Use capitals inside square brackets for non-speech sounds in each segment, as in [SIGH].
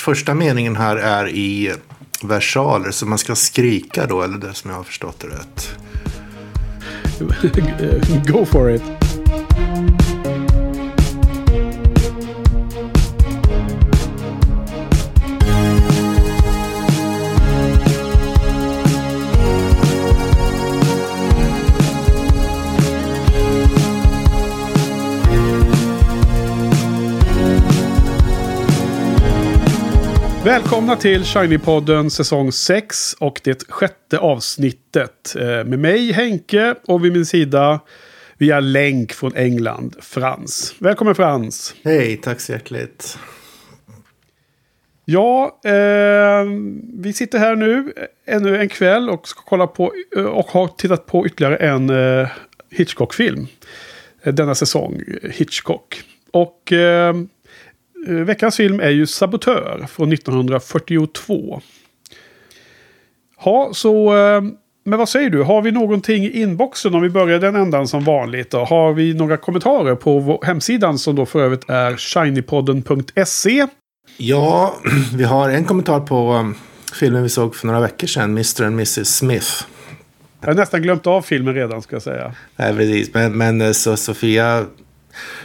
Första meningen här är i versaler, så man ska skrika då, eller det som jag har förstått det rätt. [LAUGHS] Go for it. Välkomna till Shiny-podden säsong 6 och det sjätte avsnittet. Eh, med mig Henke och vid min sida via länk från England Frans. Välkommen Frans! Hej, tack så hjärtligt. Ja, eh, vi sitter här nu ännu en kväll och ska kolla på eh, och har tittat på ytterligare en eh, Hitchcock-film. Eh, denna säsong, Hitchcock. Och eh, Eh, veckans film är ju Sabotör från 1942. Ja, så... Eh, men vad säger du? Har vi någonting i inboxen om vi börjar den ändan som vanligt? Då? Har vi några kommentarer på hemsidan som då för övrigt är shinypodden.se? Ja, [CLEARS THROAT] vi har en kommentar på um, filmen vi såg för några veckor sedan, Mr. and Mrs. Smith. Jag har nästan glömt av filmen redan ska jag säga. Nej, precis. Men, men eh, så Sofia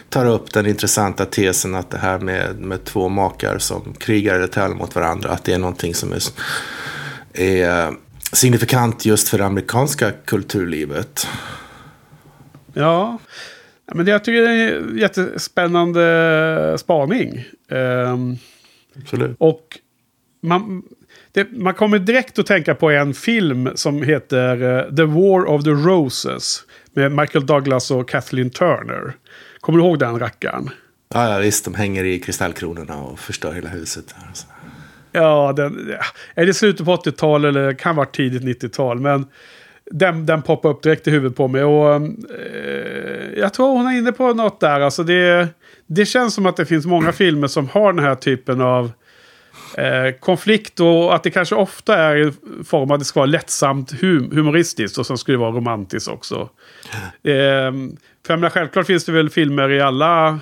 tar upp den intressanta tesen att det här med, med två makar som krigar eller tävlar mot varandra, att det är någonting som är, är signifikant just för det amerikanska kulturlivet. Ja, men jag tycker det är en jättespännande spaning. Um, Absolut. Och man, det, man kommer direkt att tänka på en film som heter uh, The War of the Roses. Med Michael Douglas och Kathleen Turner. Kommer du ihåg den rackaren? Ja, ja visst. De hänger i kristallkronorna och förstör hela huset. Ja, den, är det slutet på 80-tal eller kan vara tidigt 90-tal. Men den, den poppar upp direkt i huvudet på mig. Och, eh, jag tror hon är inne på något där. Alltså det, det känns som att det finns många filmer som har den här typen av eh, konflikt. Och att det kanske ofta är i form av att det ska vara lättsamt hum humoristiskt. Och sen skulle det vara romantiskt också. Eh, för jag menar, självklart finns det väl filmer i alla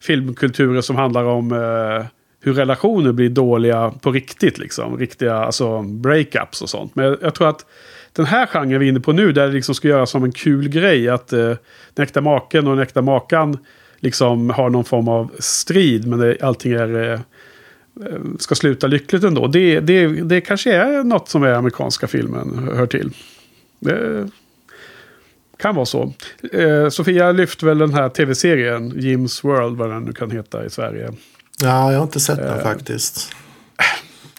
filmkulturer som handlar om eh, hur relationer blir dåliga på riktigt. Liksom. Riktiga alltså breakups och sånt. Men jag, tror att den här genren vi är inne på nu, där det liksom ska göras som en kul grej. Att eh, den äkta maken och den äkta makan liksom har någon form av strid. Men det, allting är, eh, eh ska sluta lyckligt ändå. Det, det, det kanske är något som är amerikanska filmen hör till. Det, kan vara så. Eh, Sofia lyfte väl den här tv-serien, Jims World, vad den nu kan heta i Sverige. Ja, jag har inte sett den eh, faktiskt.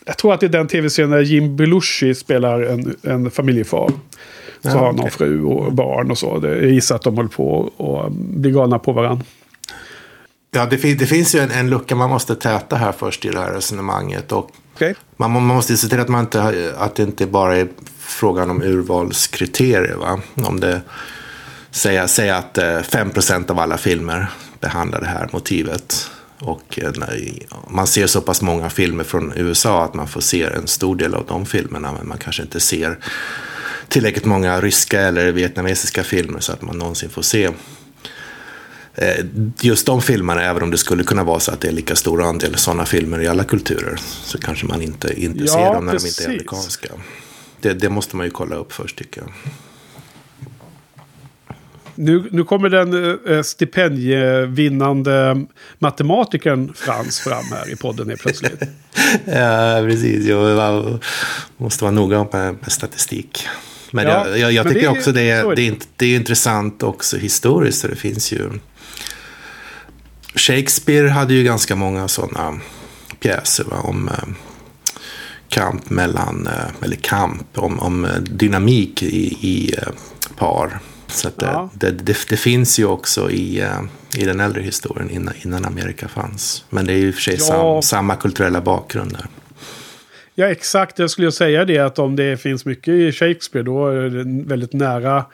Jag tror att det är den tv-serien där Jim Belushi spelar en, en familjefar. Så ja, har han någon fru och barn och så. Jag gissar att de håller på och blir galna på varandra. Ja, det, fin det finns ju en, en, lucka man måste täta här först i det här resonemanget. Och okay. man, man, måste se till att, man inte, att det inte bara är frågan om urvalskriterier. Va? Om det, säga, säga att eh, 5 av alla filmer behandlar det här motivet. Och eh, man ser så pass många filmer från USA att man får se en stor del av de filmerna. Men man kanske inte ser tillräckligt många ryska eller vietnamesiska filmer så att man någonsin får se just de filmerna, även om det skulle kunna vara så att det är lika stor andel sådana filmer i alla kulturer, så kanske man inte, inte ja, ser dem när precis. de inte är amerikanska. Det, det, måste man ju kolla upp först tycker jag. Nu, nu kommer den eh, stipendievinnande matematikern Frans fram här i podden helt plötsligt. [LAUGHS] ja, precis. Man måste vara noga med, med statistik. Men ja, jag, jag, jag men tycker det, också det är, det, är, det är intressant också historiskt. det finns ju... Shakespeare hade ju ganska många sådana pjäser va, om eh, kamp mellan, eh, eller kamp, om, om eh, dynamik i, i par. Så ja. det, det, det, finns ju också i, i den äldre historien innan, innan Amerika fanns. Men det är ju i och för sig ja. sam, samma kulturella bakgrund där. Ja, exakt. Jag skulle säga det att om det finns mycket i Shakespeare då är det väldigt nära.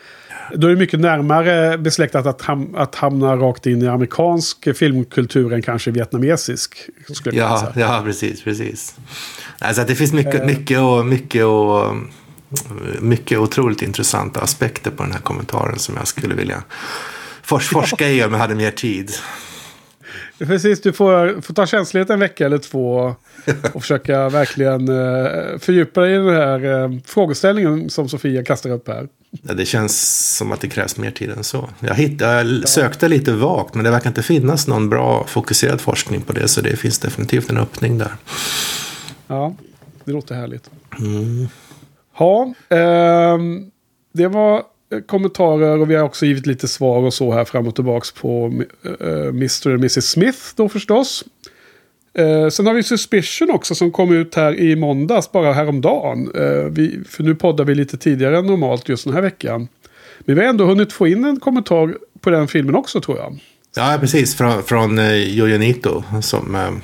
Då är det mycket närmare besläktat att, ham att hamna rakt in i amerikansk filmkultur än kanske vietnamesisk. Ja, ja, precis, precis. Alltså det finns mycket, mycket, och, mycket, och, mycket otroligt intressanta aspekter på den här kommentaren som jag skulle vilja forska i om jag hade mer tid. Precis, du får, får ta känslighet en vecka eller två och försöka verkligen uh, fördjupa dig i den här uh, frågeställningen som Sofia kastar upp här. Ja, det känns som att det krävs mer tid än så. Jag, hittade, jag sökte lite vagt, men det verkar inte finnas någon bra fokuserad forskning på det, så det finns definitivt en öppning där. Ja, det låter härligt. Mm. Ja, eh, det var Eh, kommentarer och vi har också givit lite svar och så här fram och tillbaks på eh, uh, Mr. och Mrs. Smith då förstås. Uh, sen har vi Suspicion också som kom ut här i måndags, bara häromdagen. Uh, vi, för nu poddar vi lite tidigare än normalt just den här veckan. Men vi har ändå hunnit få in en kommentar på den filmen också tror jag. Ja, precis. Från, från uh, Jojonito som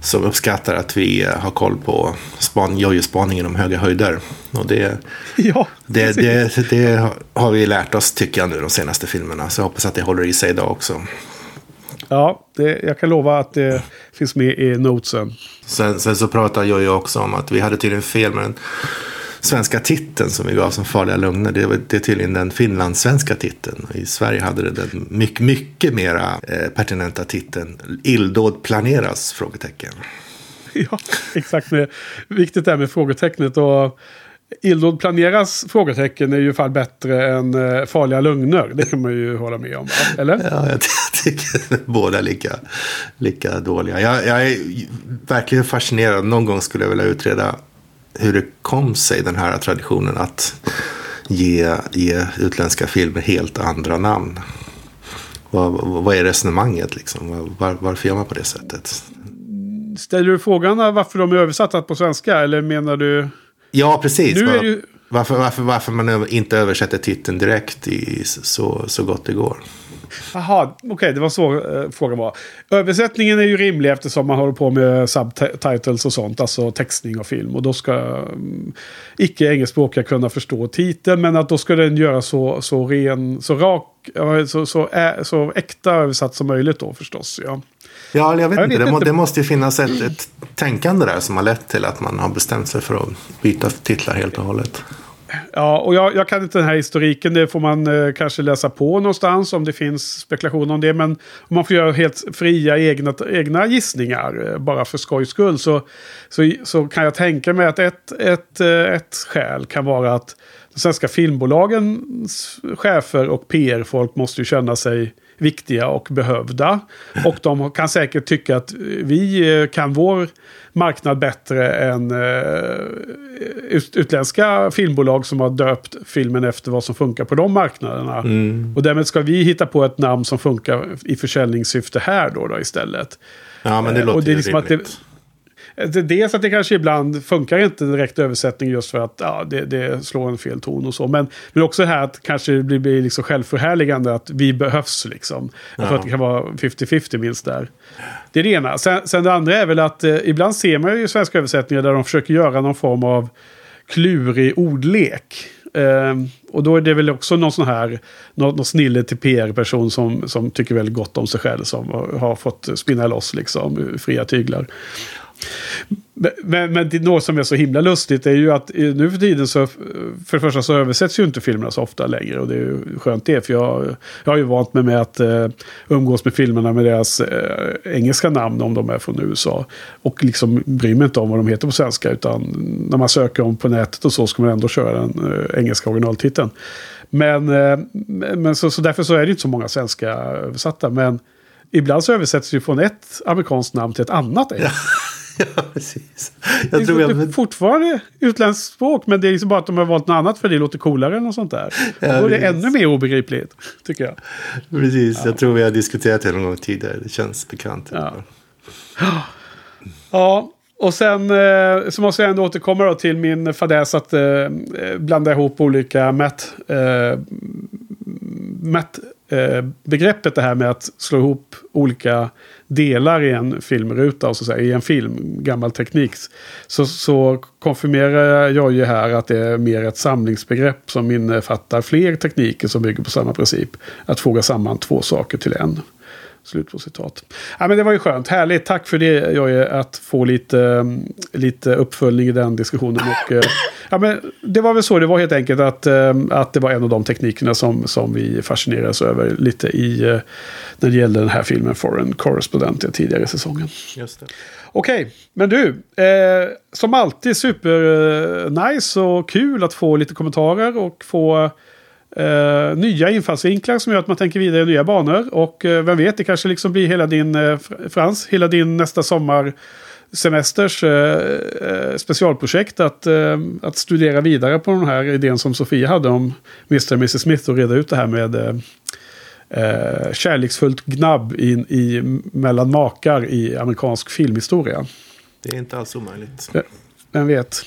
som uppskattar att vi har koll på span, jojo-spaningen om höga höjder. Och det, [LAUGHS] ja, det, det, det, har vi lärt oss tycker jag nu de senaste filmerna. Så jag hoppas att det håller i sig idag också. Ja, det, jag kan lova att det finns med i notesen. Sen, sen så pratar Jojo också om att vi hade tydligen fel med den svenska titeln som vi gav som Farliga Lugner. Det, det är tydligen den finlandssvenska titeln. I Sverige hade det den mycket, mycket mera eh, pertinenta titeln Illdåd planeras? Frågetecken. [LAUGHS] Ja, exakt. Med, viktigt där med frågetecknet. Och Illdåd planeras? Frågetecken är ju fall bättre än eh, farliga lögner. Det kan man ju hålla med om. Eller? Ja, jag [LAUGHS] tycker båda lika, lika dåliga. Jag, jag, är verkligen fascinerad. Någon gång skulle jag vilja utreda hur det kom sig, den här traditionen att ge, ge utländska filmer helt andra namn. Vad, vad är resonemanget liksom? Var, varför gör man på det sättet? Ställer du frågan varför de är översatta på svenska eller menar du? Ja, precis. Nu är ju... varför, varför, varför man inte översätter titeln direkt i så, så gott det går. Jaha, okej, okay, det var så eh, frågan var. Översättningen är ju rimlig eftersom man håller på med subtitles och sånt, alltså textning och film. Och då ska um, icke engelskspråkiga kunna förstå titeln, men att då ska den göra så, så ren, så rak, så, så, ä, så äkta översatt som möjligt då förstås. Ja. Ja, jag vet, jag inte. vet inte. Det, måste ju finnas ett, ett tänkande där som har lett till att man har bestämt sig för att byta titlar helt och hållet. Ja, och jag, jag, kan inte den här historiken. Det får man eh, kanske läsa på någonstans om det finns spekulation om det. Men om man får göra helt fria egna, egna gissningar eh, bara för skojs skull. Så, så, så kan jag tänka mig att ett, ett, eh, ett skäl kan vara att de svenska filmbolagens chefer och PR-folk måste ju känna sig viktiga och behövda. Och de kan säkert tycka att vi eh, kan vår marknad bättre än uh, utländska filmbolag som har döpt filmen efter vad som funkar på de marknaderna. Mm. Och därmed ska vi hitta på ett namn som funkar i försäljningssyfte här då, då istället. Ja, men det låter uh, och det är liksom rimligt. Att det, Eh, dels att det kanske ibland funkar inte direkt översättning just för att ja, det, det slår en fel ton och så. Men, men också här att kanske det blir, blir liksom självförhärligande att vi behövs liksom. Jag ja. tror att det kan vara 50-50 minst där. Det är det ena. Sen, sen det andra är väl att eh, ibland ser man ju svenska översättningar där de försöker göra någon form av klurig ordlek. Eh, och då är det väl också någon sån här, någon, någon snille till PR-person som, som tycker väldigt gott om sig själv. Som har fått spinna loss liksom fria tyglar. Men, men det något som är så himla lustigt är ju att nu för tiden så för det första så översätts ju inte filmerna så ofta längre och det är ju skönt det för jag, jag har ju vant mig med att uh, umgås med filmerna med deras uh, engelska namn om de är från USA. Och liksom bryr mig inte om vad de heter på svenska utan när man söker om på nätet och så ska man ändå köra den uh, engelska originaltiteln. Men, men så, så därför så är det inte så många svenska översatta men ibland så översätts det ju från ett amerikanskt namn till ett annat. ja, [LAUGHS] precis. Jag det tror jag... är fortfarande utländskt språk, men det är liksom bara att de har valt något annat för det låter coolare än något sånt där. Ja, då är det ännu mer obegripligt, tycker jag. Precis, ja. jag tror vi har diskuterat det någon gång tidigare. Det känns bekant. Ja, ja och sen eh, så måste jag ändå återkomma då till min fadäs att eh, blanda ihop olika mätt... Eh, mätt Eh, begreppet det här med att slå ihop olika delar i en filmruta, och så säga, i en film, gammal teknik. Så, så konfirmerar jag ju här att det är mer ett samlingsbegrepp som innefattar fler tekniker som bygger på samma princip. Att foga samman två saker till en. Slut på citat. Ja, men det var ju skönt. Härligt. Tack för det Jojje. Att få lite, mm, lite uppföljning i den diskussionen. Och, eh, ja, men det var väl så. Det var helt enkelt att, eh, att det var en av de teknikerna som, som vi fascinerades över lite i eh, när det gällde den här filmen Foreign Correspondent i tidigare säsongen. Just det. Okej, men du. Eh, som alltid super eh, nice och kul att få lite kommentarer och få eh, nya infallsvinklar som gör att man tänker vidare i nya banor. Och eh, vem vet, det kanske liksom blir hela din, eh, Fr- Frans, hela din nästa sommar semesters eh, eh, specialprojekt att, eh, att studera vidare på den här idén som Sofia hade om Mr. och Mrs. Smith och reda ut det här med eh, eh, kärleksfullt gnabb i, i, mellan makar i amerikansk filmhistoria. Det är inte alls omöjligt. Vem vet.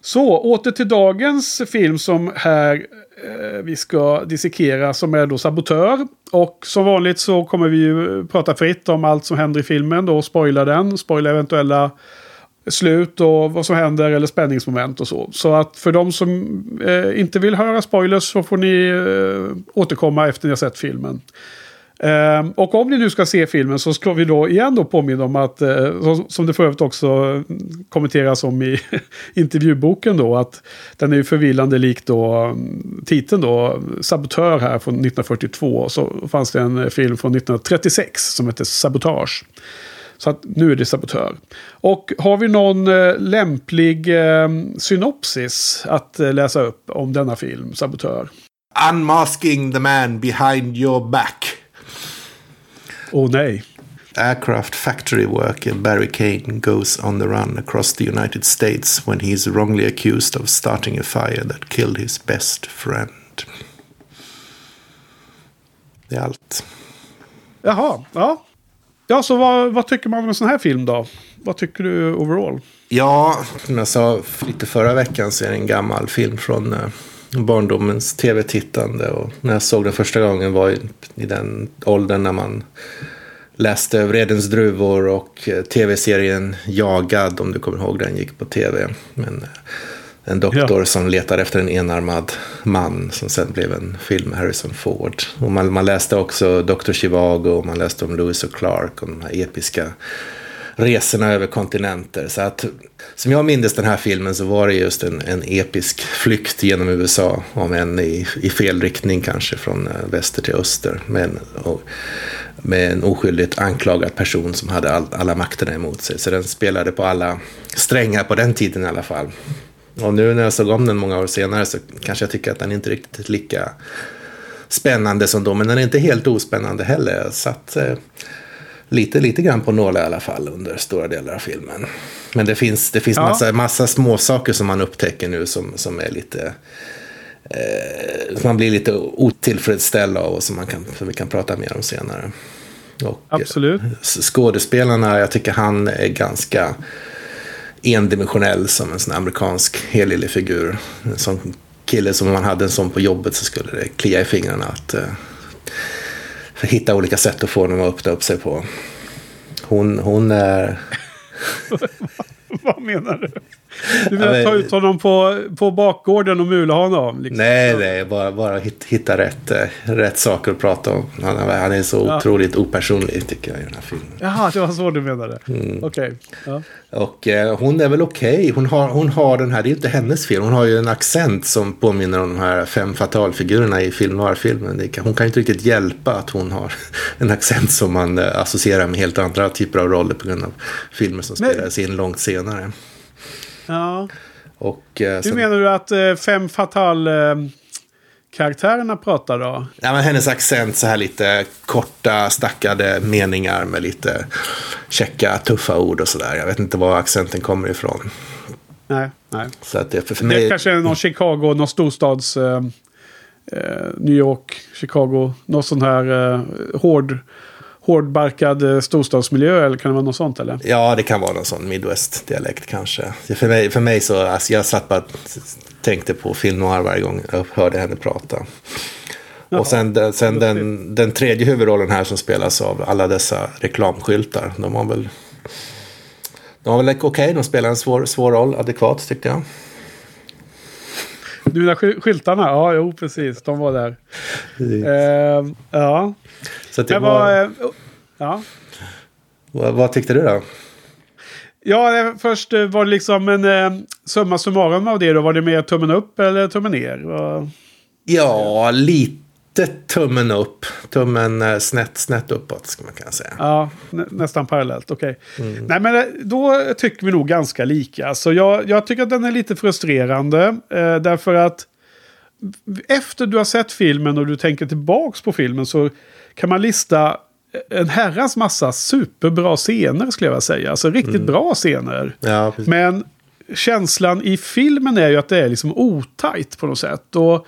Så, åter till dagens film som här eh, Eh, vi ska dissekera som är då Sabotör. Och som vanligt så kommer vi ju prata fritt om allt som händer i filmen då, spoila den, spoila eventuella slut och vad som händer eller spänningsmoment och så. Så att för de som eh, inte vill höra spoilers så får ni eh, återkomma efter ni har sett filmen. Ehm, och om ni nu ska se filmen så ska vi då igen då påminna om att, eh, som, som det för övrigt också kommenteras om i [LAUGHS] intervjuboken då, att den är ju förvillande lik då mm, titeln då, Sabotör här från 1942. Och så fanns det en eh, film från 1936 som hette Sabotage. Så att nu är det Sabotör. Och har vi någon eh, lämplig eh, synopsis att eh, läsa upp om denna film, Sabotör? Unmasking the man behind your back. Åh nej. Aircraft factory worker Barry Kane goes on the run across the United States when he is wrongly accused of starting a fire that killed his best friend. Det är allt. Jaha, ja. Ja, så vad, vad tycker man om en sån här film då? Vad tycker du overall? Ja, som jag sa lite förra veckan så är det en gammal film från eh, barndomens tv-tittande. Och när jag såg den första gången var i, i den åldern när man läste Vredens druvor och eh, tv-serien Jagad, om du kommer ihåg den, gick på tv. Men, eh, en doktor Ja. som letar efter en enarmad man som sen blev en film med Harrison Ford. Och man, man läste också Dr. Chivago och man läste om Lewis och Clark och de här episka resorna över kontinenter. Så att, som jag minns den här filmen så var det just en, en episk flykt genom USA. Om än i, i fel riktning kanske från eh, väster till öster. Men, och, med en oskyldigt anklagad person som hade all, alla makterna emot sig. Så den spelade på alla strängar på den tiden i alla fall. Och nu när jag såg om den många år senare så kanske jag tycker att den inte riktigt är lika spännande som då. Men den är inte helt ospännande heller. Så att, eh, lite, lite grann på nålar i alla fall under stora delar av filmen. Men det finns, det finns Ja. massa, massa små saker som man upptäcker nu som, som är lite... Eh, som man blir lite otillfredsställd av och som, man kan, som vi kan prata mer om senare. Och, eh, Absolut. skådespelarna, jag tycker han är ganska endimensionell som en sån amerikansk helylle figur. En sån kille som om man hade en sån på jobbet så skulle det klia i fingrarna att eh, [LAUGHS] hitta olika sätt att få honom att öppna upp sig på. Hon, hon är... [LAUGHS] Vad menar du? Du vill Ja, men- ta ut honom på, på bakgården och mula honom? Liksom. Nej, nej, bara, bara hit- hitta rätt, eh, rätt saker att prata om. Han, är- han är så Ja. otroligt opersonlig tycker jag i den här filmen. Jaha, det var så du menade. Mm. Okej. Ja. Och eh, hon är väl okej. Hon, har, hon har den här, det är ju inte hennes fel. Hon har ju en accent som påminner om de här fem fatalfigurerna i film noir-filmen. Hon kan ju inte riktigt hjälpa att hon har [LAUGHS] en accent som man eh, associerar med helt andra typer av roller på grund av filmer som Men- spelades in långt senare. Ja. Och, eh, Hur menar du att eh, fem fatal... Eh, karaktärerna pratar då? Ja, men hennes accent, så här lite korta, stackade meningar med lite checka, tuffa ord och sådär. Jag vet inte var accenten kommer ifrån. Nej, nej. Så att det, för, för Det mig, kanske är någon Chicago, någon storstads... Eh, eh, New York, Chicago. Någon sån här eh, hård, hårdbarkad eh, storstadsmiljö. Eller kan det vara något sånt eller? Ja, det kan vara någon sån Midwest-dialekt kanske. För mig, för mig så, alltså, jag satt bara och tänkte på film noir varje gång jag hörde henne prata. Jaha, och sen, sen den, den tredje huvudrollen här som spelas av alla dessa reklamskyltar. De var väl... De var väl okej, de spelar en svår, svår roll, adekvat tyckte jag. Du menar sky- skyltarna? Ja, jo precis. De var där. Eh, ja. Så det Men var... vad, eh, Ja. Vad, vad tyckte du då? Ja, först eh, var det liksom en eh, summa summarum av det då. Var det mer tummen upp eller tummen ner? Vad- Ja, lite tummen upp. Tummen eh, snett, snett uppåt, ska man kunna säga. Ja, nä nästan parallellt. Okej. Nej, men eh, då tycker vi nog ganska lika. Så jag, jag tycker att den är lite frustrerande. Eh, därför att efter du har sett filmen och du tänker tillbaks på filmen så kan man lista en herrans massa superbra scener skulle jag vilja säga. Alltså riktigt bra scener. Ja. Men känslan i filmen är ju att det är liksom otajt på något sätt. Och,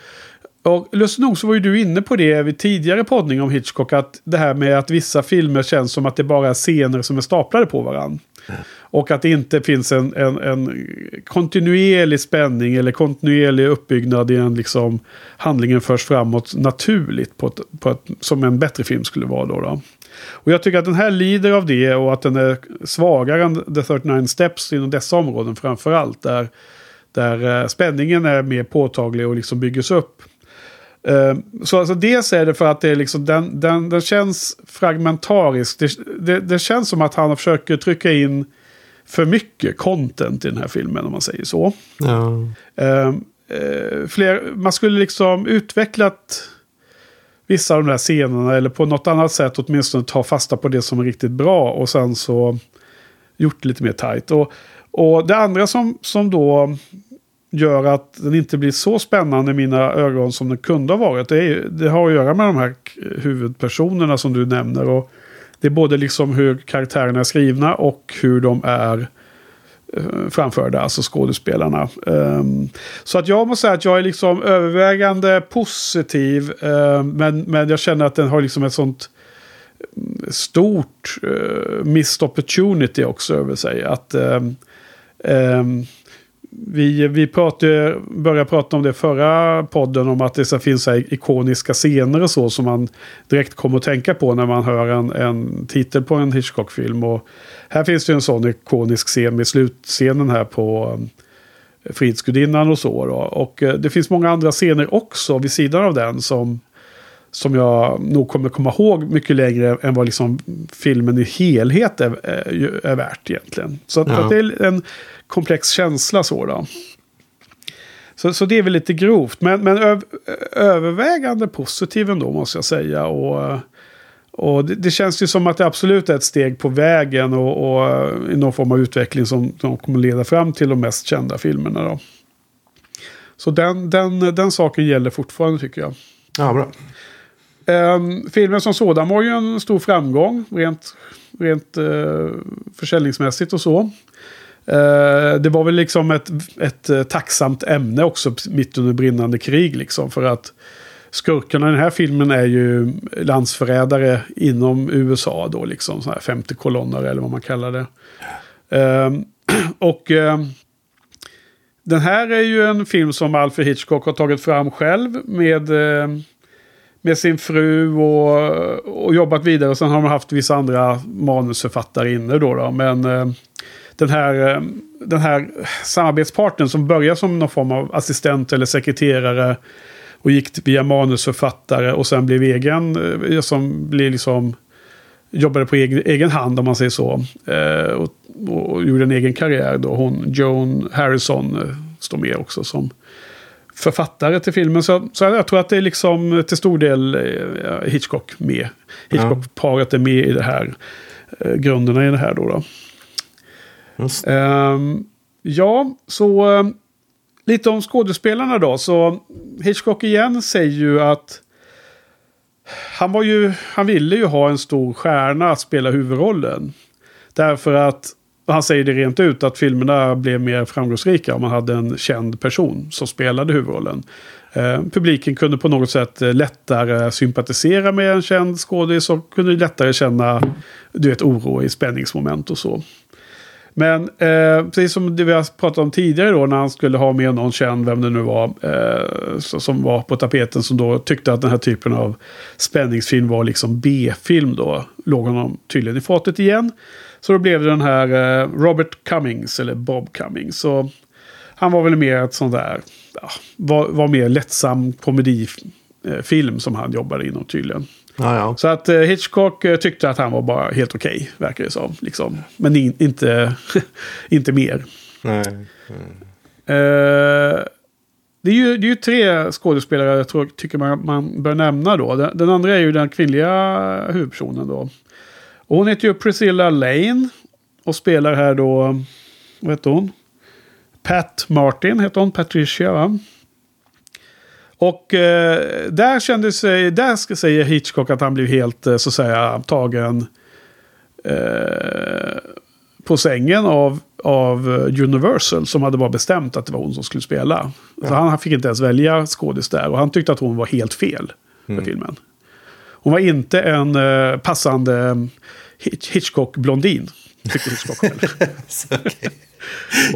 och lustigt nog så var ju du inne på det vid tidigare poddning om Hitchcock. Att det här med att vissa filmer känns som att det bara är scener som är staplade på varandra. Och att det inte finns en, en, en kontinuerlig spänning eller kontinuerlig uppbyggnad i en liksom handlingen förs framåt naturligt på ett, på ett, som en bättre film skulle vara då. då. Och jag tycker att den här lider av det och att den är svagare än The 39 Steps inom dessa områden framför allt. Där, där eh, spänningen är mer påtaglig och liksom byggs upp. Eh, Så alltså dels är det för att det är liksom, den, den, den känns fragmentarisk. Det, det, det känns som att han försöker trycka in för mycket content i den här filmen om man säger så. Ja. Eh, eh, fler, man skulle liksom utvecklat vissa av de där scenerna eller på något annat sätt åtminstone ta fasta på det som är riktigt bra och sen så gjort det lite mer tajt. Och, och det andra som, som då gör att den inte blir så spännande i mina ögon som den kunde ha varit. Det, är, det har att göra med de här huvudpersonerna som du nämner. Och det är både liksom hur karaktärerna är skrivna och hur de är eh, framförda, alltså skådespelarna. Um, så att jag måste säga att jag är liksom övervägande positiv. eh, men, men jag känner att den har liksom ett sånt mm, stort uh, missed opportunity också över sig. Att um, um, vi, vi pratade, började prata om det förra podden om att det så finns så här ikoniska scener och så som man direkt kommer att tänka på när man hör en, en titel på en Hitchcock-film. Och här finns det en sån ikonisk scen med slutscenen här på um, Fridsgudinnan och så. Då. Och eh, det finns många andra scener också vid sidan av den som, som jag nog kommer komma ihåg mycket längre än vad liksom filmen i helhet är, är, ju- är värt egentligen. Så att, Ja. att det är en komplex känsla så då. Så, så det är väl lite grovt, men, men öv, övervägande positiv ändå måste jag säga. Och, och det, det känns ju som att det absolut är ett steg på vägen och, och i någon form av utveckling som, som kommer leda fram till de mest kända filmerna. Då. Så den, den, den saken gäller fortfarande tycker jag. ja, bra. Ehm, filmen som sådan var ju en stor framgång rent, rent uh, försäljningsmässigt och så. Eh, det var väl liksom ett, ett eh, tacksamt ämne också mitt under brinnande krig liksom. För att skurkarna i den här filmen är ju landsförrädare inom USA då liksom. Så här 50 kolonner eller vad man kallar det. Ehm, [CLEARS THROAT] och ehm, den här är ju en film som Alfred Hitchcock har tagit fram själv med, eh, med sin fru och, och jobbat vidare. Och sen har de haft vissa andra manusförfattare inne då. då. Men eh, den, här, eh, den här samarbetspartnern som börjar som någon form av assistent eller sekreterare och gick via manusförfattare och sen blev egen, eh, som blir liksom jobbade på egen, egen hand om man säger så. Eh, och, och gjorde en egen karriär då. Hon, Joan Harrison, eh, står med också som författare till filmen. Så, så jag tror att det är liksom till stor del eh, Hitchcock med. Hitchcock-paret är med i det här. Eh, grunderna i det här då. då. Ehm, ja, så eh, lite om skådespelarna då. Så Hitchcock igen säger ju att han, var ju, han ville ju ha en stor stjärna att spela huvudrollen. Därför att, han säger det rent ut, att filmerna blev mer framgångsrika om man hade en känd person som spelade huvudrollen. Eh, publiken kunde på något sätt eh, lättare sympatisera med en känd skådis och kunde lättare känna du vet, oro i spänningsmoment och så. Men eh, precis som det vi har pratat om tidigare då när han skulle ha med någon känd, vem det nu var, eh, som var på tapeten som då tyckte att den här typen av spänningsfilm var liksom B-film då. Låg honom tydligen i fatet igen. Så då blev det den här eh, Robert Cummings, eller Bob Cummings. Så han var väl mer ett sånt där, ja, var, var mer lättsam komedifilm som han jobbade inom tydligen. Ja, ja. Så att eh, Hitchcock eh, tyckte att han var bara helt okej, verkar det som. Liksom. Men in, inte, [LAUGHS] inte mer. Nej. Eh, det, är ju, det är ju tre skådespelare jag tror, tycker man, man bör nämna då. Den, den andra är ju den kvinnliga huvudpersonen då. Och hon heter ju Priscilla Lane. Och spelar här då, vad heter hon? Pat Martin heter hon, Patricia va? Och eh, där kände sig, där ska säga Hitchcock att han blev helt eh, så att säga tagen eh, på sängen av, av Universal som hade bara bestämt att det var hon som skulle spela. Så han fick inte ens välja skådis där och han tyckte att hon var helt fel för filmen. Hon var inte en eh, passande Hitchcock-blondin. Tyckte Hitchcock själv. [LAUGHS]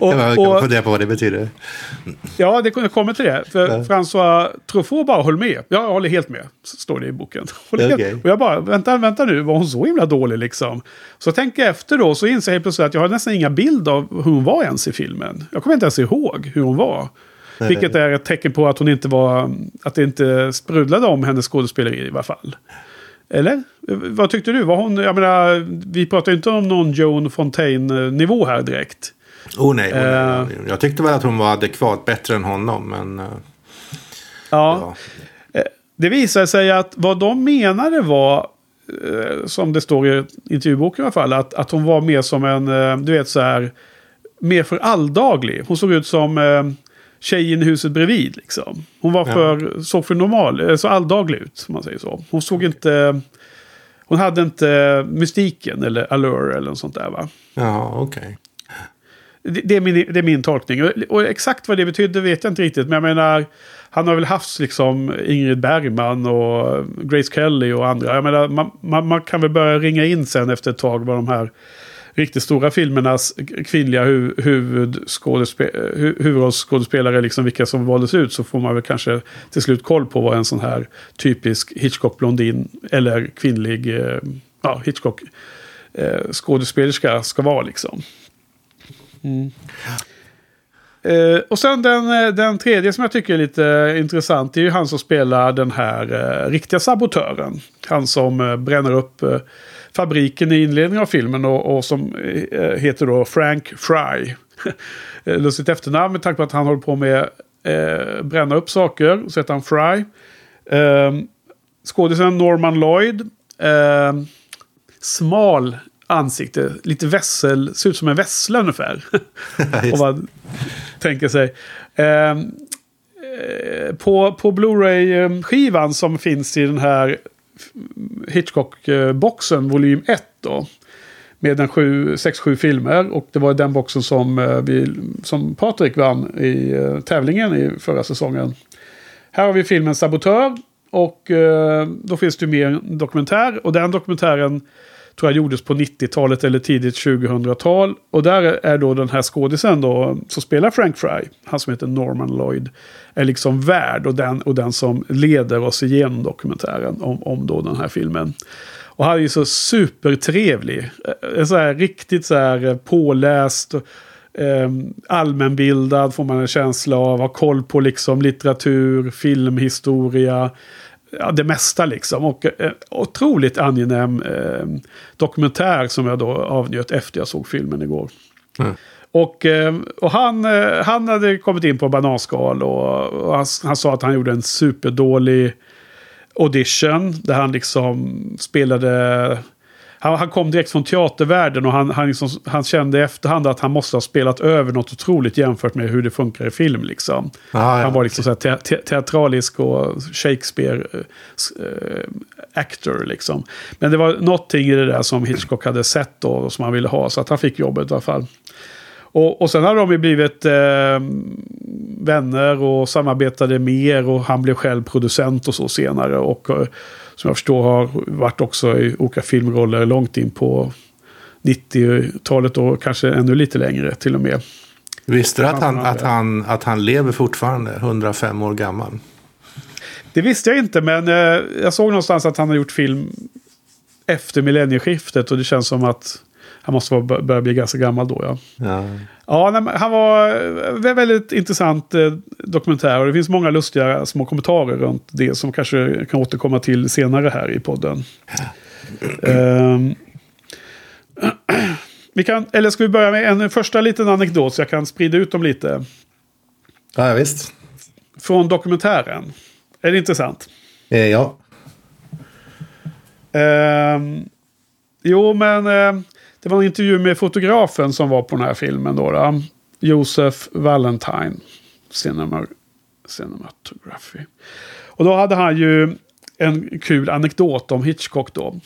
Och- jag kan fundera på vad det betyder. Ja, det kommer till det. För François Truffaut bara höll med. Jag håller helt med, står det i boken. [LAUGHS] Okej. Och jag bara, vänta, vänta nu, var hon så himla dålig liksom? Så tänker jag efter då, så inser jag helt plötsligt att jag har nästan inga bild av hur hon var ens i filmen. Jag kommer inte ens ihåg hur hon var. Vilket är ett tecken på att hon inte var, att det inte sprudlade om hennes skådespeleri i alla fall. Eller? Vad tyckte du? Var hon, jag menar, vi pratar ju inte om någon Joan Fontaine-nivå här direkt. Oh nej, oh, nej. Eh. Jag tyckte väl att hon var adekvat bättre än honom. Men eh, Ja. ja. Det visade sig att vad de menade var, eh, som det står i intervjuboken i alla fall, att, att hon var mer som en, eh, du vet så här, mer för alldaglig. Hon såg ut som eh, tjejen i huset bredvid liksom. Hon var Ja. för, såg för normal, eh, så alldaglig ut, om man säger så. Hon såg inte, hon hade inte mystiken eller allure eller något sånt där va. Ja, okej. Det, det, är min, det är min tolkning. Och, och exakt vad det betyder vet jag inte riktigt. Men jag menar, han har väl haft liksom Ingrid Bergman och Grace Kelly och andra. Jag menar, man, man, man kan väl börja ringa in sen efter ett tag vad de här riktigt stora filmernas kvinnliga hu, hu, huvudrollsskådespelare, liksom vilka som valdes ut, så får man väl kanske till slut koll på vad en sån här typisk Hitchcock-blondin eller kvinnlig eh, ja, Hitchcock eh, ska vara liksom. Eh, och sen den, eh, den tredje som jag tycker är lite intressant. Det är ju han som spelar den här eh, riktiga sabotören. Han som eh, bränner upp fabriken i inledningen av filmen och, och som eh, heter då Frank Fry. [LAUGHS] Eh, Lustigt efternamn med tanke på att han håller på med eh, bränna upp saker. Så heter han Fry. Eh, skådisen Norman Lloyd. Eh, smal ansikte, lite vässel, ser ut som en vessla ungefär. [LAUGHS] Om man tänker sig. Eh, eh, på på Blu-ray-skivan som finns i den här Hitchcock-boxen, volym 1 då. Med en 6-7 filmer. Och det var den boxen som, eh, vi, som Patrik vann i eh, tävlingen i förra säsongen. Här har vi filmen Sabotör. Och eh, då finns det ju mer en dokumentär. Och den dokumentären tror jag gjordes på 90-talet eller tidigt 2000-tal. Och där är då den här skådisen då, som spelar Frank Fry, han som heter Norman Lloyd, är liksom värd och den, och den som leder oss igenom dokumentären om, om då den här filmen. Och han är ju så supertrevlig. Eh, eh, så här, riktigt så här eh, påläst. Ehm, allmänbildad får man en känsla av. Har koll på liksom litteratur, filmhistoria. Ja, det mesta liksom. Och eh, otroligt angenäm eh, dokumentär som jag då avnjöt efter jag såg filmen igår. Mm. Och, eh, och han, eh, han hade kommit in på bananskal och, och han, han sa att han gjorde en superdålig audition. Där han liksom spelade... Han, han kom direkt från teatervärlden och han, han, liksom, han kände i efterhand att han måste ha spelat över något otroligt jämfört med hur det funkar i film. Liksom. Ah, ja, han var liksom så te te teatralisk och Shakespeare eh, eh, actor liksom. Men det var någonting i det där som Hitchcock hade sett då och som han ville ha. Så att han fick jobbet i alla fall. Och, och sen har de ju blivit eh, vänner och samarbetade mer och han blev själv producent och så senare. Och eh, som jag förstår har varit också i olika filmroller långt in på 90-talet och kanske ännu lite längre till och med. Visste du att han, att, han, att han lever fortfarande, 105 år gammal? Det visste jag inte men eh, jag såg någonstans att han har gjort film efter millennieskiftet och det känns som att han måste vara, börja bli ganska gammal då ja. Ja. Ja, nej, han var eh, väldigt intressant eh, dokumentär och det finns många lustiga små kommentarer runt det som kanske kan återkomma till senare här i podden. Ehm, [CLEARS THROAT] vi kan, eller ska vi börja med en första liten anekdot så jag kan sprida ut dem lite. Ja, visst. Från dokumentären. Är det intressant? Eh, ja. Ehm, jo, men eh, det var en intervju med fotografen som var på den här filmen. Då, då. Josef Valentine. Cinema, cinematography. Och då hade han ju en kul anekdot om Hitchcock då.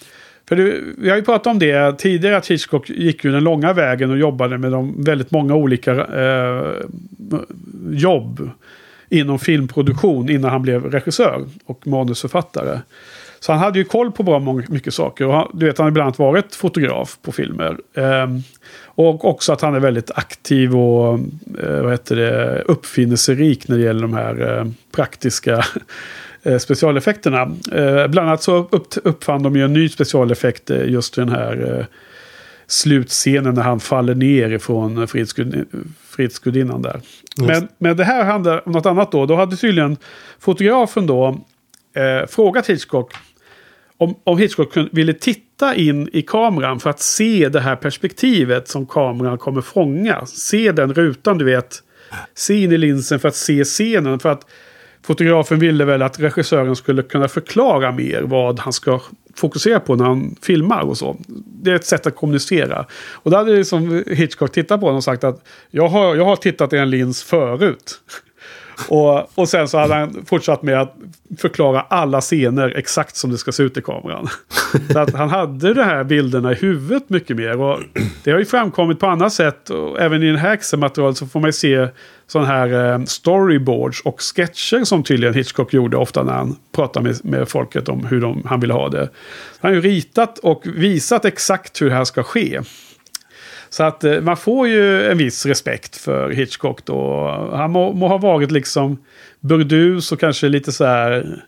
För det, vi har ju pratat om det tidigare att Hitchcock gick ju den långa vägen och jobbade med de väldigt många olika eh, jobb inom filmproduktion innan han blev regissör och manusförfattare. Så han hade ju koll på bra många, mycket saker. Och han, du vet, han har ibland varit fotograf på filmer. Eh, och också att han är väldigt aktiv och eh, vad heter det, uppfinningsrik när det gäller de här eh, praktiska [LAUGHS] eh, specialeffekterna. Eh, bland annat så upp, uppfann de ju en ny specialeffekt eh, just den här eh, slutscenen när han faller ner ifrån Fridsgudinnan där. Men, men det här handlar om något annat då. Då hade tydligen fotografen då eh, frågat Hitchcock om, om Hitchcock ville titta in i kameran för att se det här perspektivet som kameran kommer fånga. Se den rutan, du vet. Se in i linsen för att se scenen. För att fotografen ville väl att regissören skulle kunna förklara mer vad han ska fokusera på när han filmar och så. Det är ett sätt att kommunicera. Och då hade liksom Hitchcock tittat på honom och sagt att jag har, jag har tittat i en lins förut. Och, och sen så hade han fortsatt med att förklara alla scener exakt som det ska se ut i kameran. [LAUGHS] Så att han hade de här bilderna i huvudet mycket mer. Och det har ju framkommit på annat sätt. Och även i den här Excel-materialet så får man ju se sådana här eh, storyboards och sketcher som tydligen Hitchcock gjorde ofta när han pratade med, med folket om hur de, han ville ha det. Han har ju ritat och visat exakt hur det här ska ske. Så att eh, man får ju en viss respekt för Hitchcock då. Han må, må ha varit liksom burdus och kanske lite så här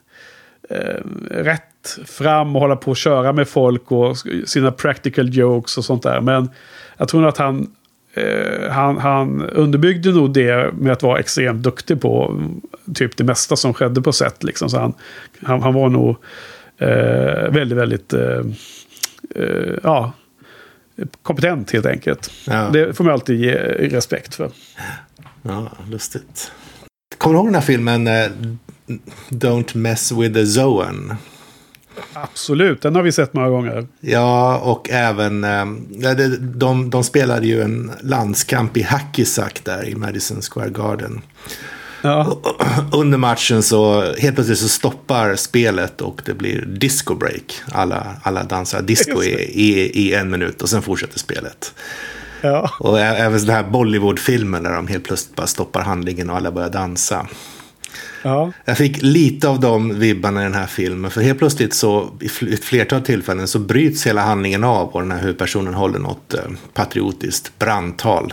eh, rätt fram och hålla på och köra med folk och sina practical jokes och sånt där. Men jag tror nog att han, eh, han, han underbyggde nog det med att vara extremt duktig på mm, typ det mesta som skedde på set. Liksom. Så han, han, han var nog eh, väldigt, väldigt eh, eh ja, kompetent helt enkelt. Ja. Det får man alltid ge respekt för. Ja, lustigt. Kommer du ihåg den här filmen uh, Don't mess with the zone? Absolut, den har vi sett några gånger. Ja, och även... De, de, de spelade ju en landskamp i Hackisack där i Madison Square Garden. Ja. [CLEARS THROAT] Under matchen så helt plötsligt så stoppar spelet och det blir disco break. Alla, alla dansar disco i, i, i, en minut och sen fortsätter spelet. Ja. Och även den här Bollywood-filmen där de helt plötsligt bara stoppar handlingen och alla börjar dansa. Ja. Jag fick lite av de vibbarna i den här filmen. För helt plötsligt så i ett flertal tillfällen så bryts hela handlingen av och den här huvudpersonen håller något eh, patriotiskt brandtal.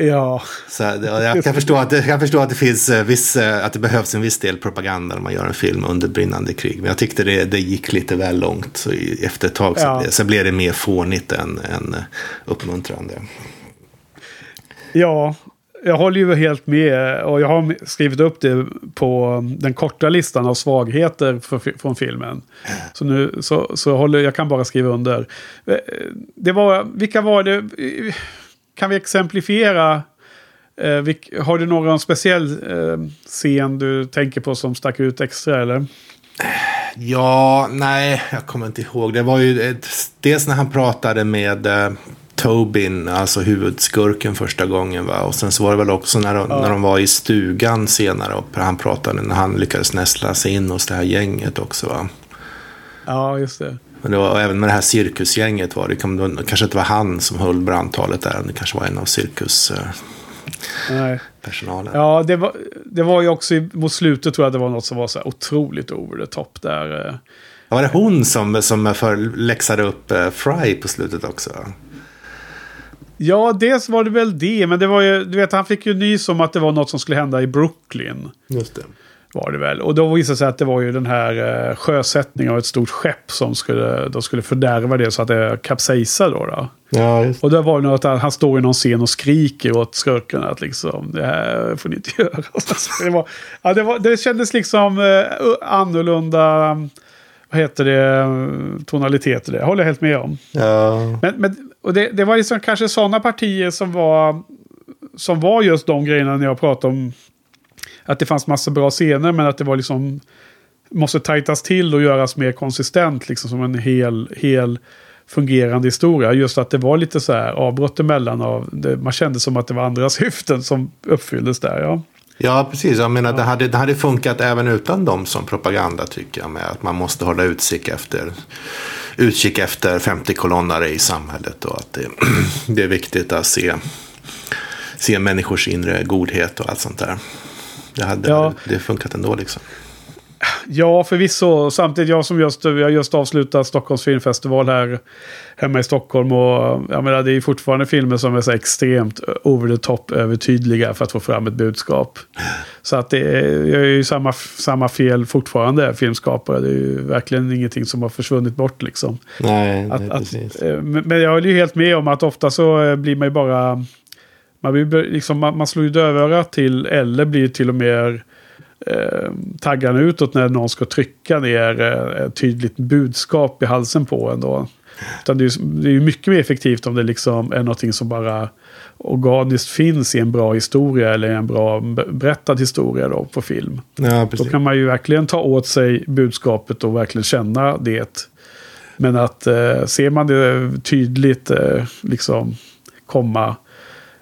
Ja. Så jag kan förstå att det, kan förstå att det finns eh, viss, eh, att det behövs en viss del propaganda när man gör en film under brinnande krig. Men jag tyckte det, det gick lite väl långt. Så efter ett tag så, ja. så blev det mer fånigt än, än uppmuntrande. Ja, jag håller ju helt med. Och jag har skrivit upp det på den korta listan av svagheter för, från filmen. Så nu så, så håller jag kan bara skriva under. Eh, det var, vilka var det? Kan vi exemplifiera? Eh, vilk, har du någon speciell eh, scen du tänker på som stack ut extra eller? Ja, nej, jag kommer inte ihåg. Det var ju ett, dels när han pratade med eh, Tobin, alltså huvudskurken första gången. Va? Och sen så var det väl också när de, ja. när de var i stugan senare. Och han pratade när han lyckades nästla sig in hos det här gänget också. Va? Ja, just det. Men det var, även med det här cirkusgänget var det, kanske inte var han som höll brandtalet där, det kanske var en av cirkuspersonalen. Ja, det var, det var ju också mot slutet tror jag det var något som var så här otroligt over the top där. Eh. Var det hon som, som läxade upp eh, Fry på slutet också? Ja, dels var det väl det, men det var ju, du vet, han fick ju nys om att det var något som skulle hända i Brooklyn. Just det. Var det väl. Och då visade det sig att det var ju den här eh, sjösättningen av ett stort skepp som skulle, de skulle fördärva det så att det kapsejsade då. då. Ja. Och då var det något att han står i någon scen och skriker åt skurkarna att liksom, det här får ni inte [LAUGHS] göra. Det, var, ja, det, var, det kändes liksom eh, annorlunda, vad heter det, tonaliteter. Det håller jag helt med om. Ja. Men, men, och det, det var liksom kanske sådana partier som var, som var just de grejerna när jag pratade om att det fanns massa bra scener men att det var liksom måste tajtas till och göras mer konsistent liksom som en hel, hel fungerande historia. Just att det var lite så här avbrott emellan av, det, man kände som att det var andra [LAUGHS] syften som uppfylldes där. Ja. Ja, precis. Jag menar, det, hade, det hade funkat även utan dem som propaganda tycker jag. Med att man måste hålla utkik efter, utkik efter 50-kolonnare i samhället. Och att det, [CLEARS THROAT] det är viktigt att se, se människors inre godhet och allt sånt där. Det hade Ja. det funkat ändå liksom. Ja, förvisso. Samtidigt, jag som just, har just avslutat Stockholms filmfestival här hemma i Stockholm. Och jag menar, det är fortfarande filmer som är så extremt over the top övertydliga för att få fram ett budskap. Så att det är, jag är ju samma, samma fel fortfarande, filmskapare. Det är ju verkligen ingenting som har försvunnit bort liksom. Nej, Att, nej att, precis. eh, men men jag håller ju helt med om att ofta så eh, blir man ju bara... Man, blir, liksom, man, man slår ju dövörat till eller blir till och med eh, taggarna utåt när någon ska trycka ner eh, ett tydligt budskap i halsen på en. Då. Utan det, är, ju- det är mycket mer effektivt om det liksom är någonting som bara organiskt finns i en bra historia eller en bra be- berättad historia då på film. Ja, Då kan man ju verkligen ta åt sig budskapet och verkligen känna det. Men att eh, ser man det tydligt eh, liksom komma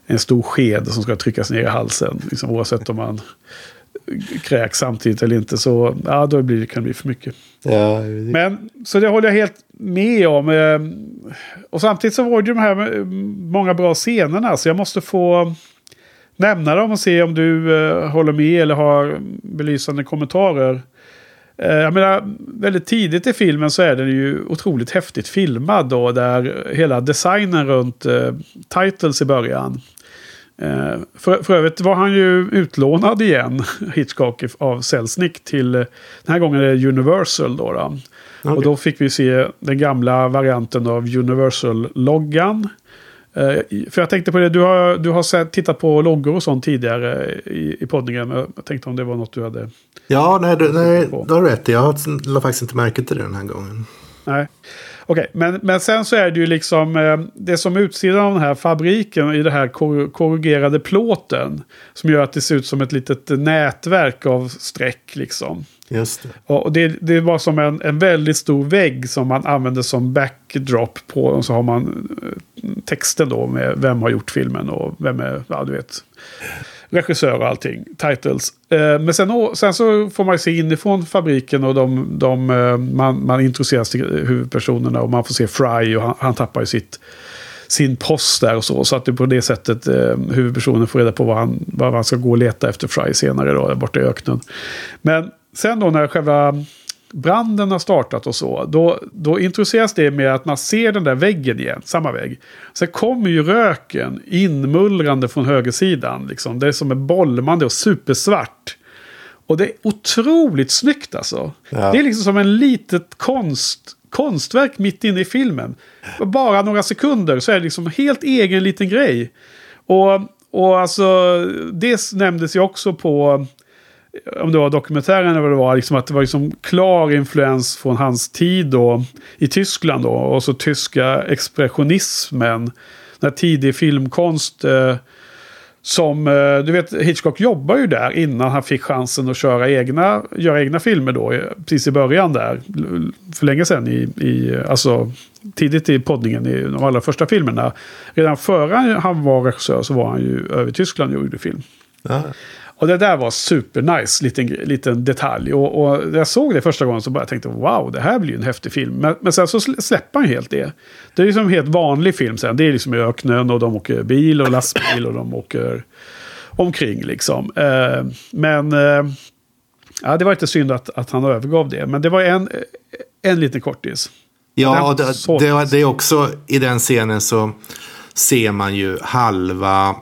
en stor sked som ska tryckas ner i halsen, liksom, oavsett om man kräks samtidigt eller inte, så ja, då blir det, kan det bli för mycket. Ja, Men, så det håller jag helt med om. Eh, Och samtidigt så var det ju de här många bra scenerna, så jag måste få nämna dem och se om du eh, håller med eller har belysande kommentarer. Eh, Jag menar, väldigt tidigt i filmen så är den ju otroligt häftigt filmad då, där hela designen runt eh, titles i början. Eh, för, för övrigt var han ju utlånad igen, [LAUGHS] Hitchcock, av Selznick till, den här gången är det Universal då. då. Och då fick vi se den gamla varianten av Universal-loggan. Eh, för jag tänkte på det, du har, du har sett, tittat på loggor och sånt tidigare i, i poddningen. Jag tänkte om det var något du hade... Ja, nej, du, nej, du har rätt. Jag har- la faktiskt inte märke till det den här gången. Nej. Okej, men, men sen så är det ju liksom eh, det som utsidan av den här fabriken i den här kor korrugerade plåten. Som gör att det ser ut som ett litet eh, nätverk av streck liksom. Just det. Och det, det var som en, en väldigt stor vägg som man använde som backdrop på. Och så har man eh, texten då med vem har gjort filmen och vem är, ja du vet, regissör och allting. Titles. Eh, men sen, sen så får man se inifrån fabriken och de, de, eh, man, man introduceras till huvudpersonerna och man får se Fry och han, han tappar ju sitt sin post där och så. Så att det på det sättet eh, huvudpersonen får reda på vad han, vad han ska gå och leta efter Fry senare då, där borta i öknen. Men sen då när själva branden har startat och så, då, då introduceras det med att man ser den där väggen igen, samma vägg. Sen kommer ju röken inmullrande från högersidan, liksom. det är som en bolmande och supersvart. Och det är otroligt snyggt alltså. Ja. Det är liksom som en litet konst, konstverk mitt inne i filmen. Bara några sekunder så är det liksom helt egen liten grej. Och, och alltså, det nämndes ju också på, om det var dokumentären eller vad det var, liksom att det var liksom klar influens från hans tid då, i Tyskland då. Och så tyska expressionismen. Den här tidig filmkonst. Eh, som, eh, du vet, Hitchcock jobbar ju där innan han fick chansen att köra egna, göra egna filmer då. Eh, precis i början där. För länge sedan i, i alltså tidigt i poddningen i de allra första filmerna. Redan före han var regissör så var han ju över Tyskland och gjorde film. Ja. Och det där var supernice, liten, liten detalj. Och, och jag såg det första gången så bara tänkte wow, det här blir ju en häftig film. Men, men sen så sl- släpper han ju helt det. Det är liksom en helt vanlig film sen. Det är liksom i öknen och de åker bil och lastbil och de åker omkring liksom. Eh, men eh, ja, det var inte synd att, att han övergav det. Men det var en, en liten kortis. Ja, det, det, det är också i den scenen så ser man ju halva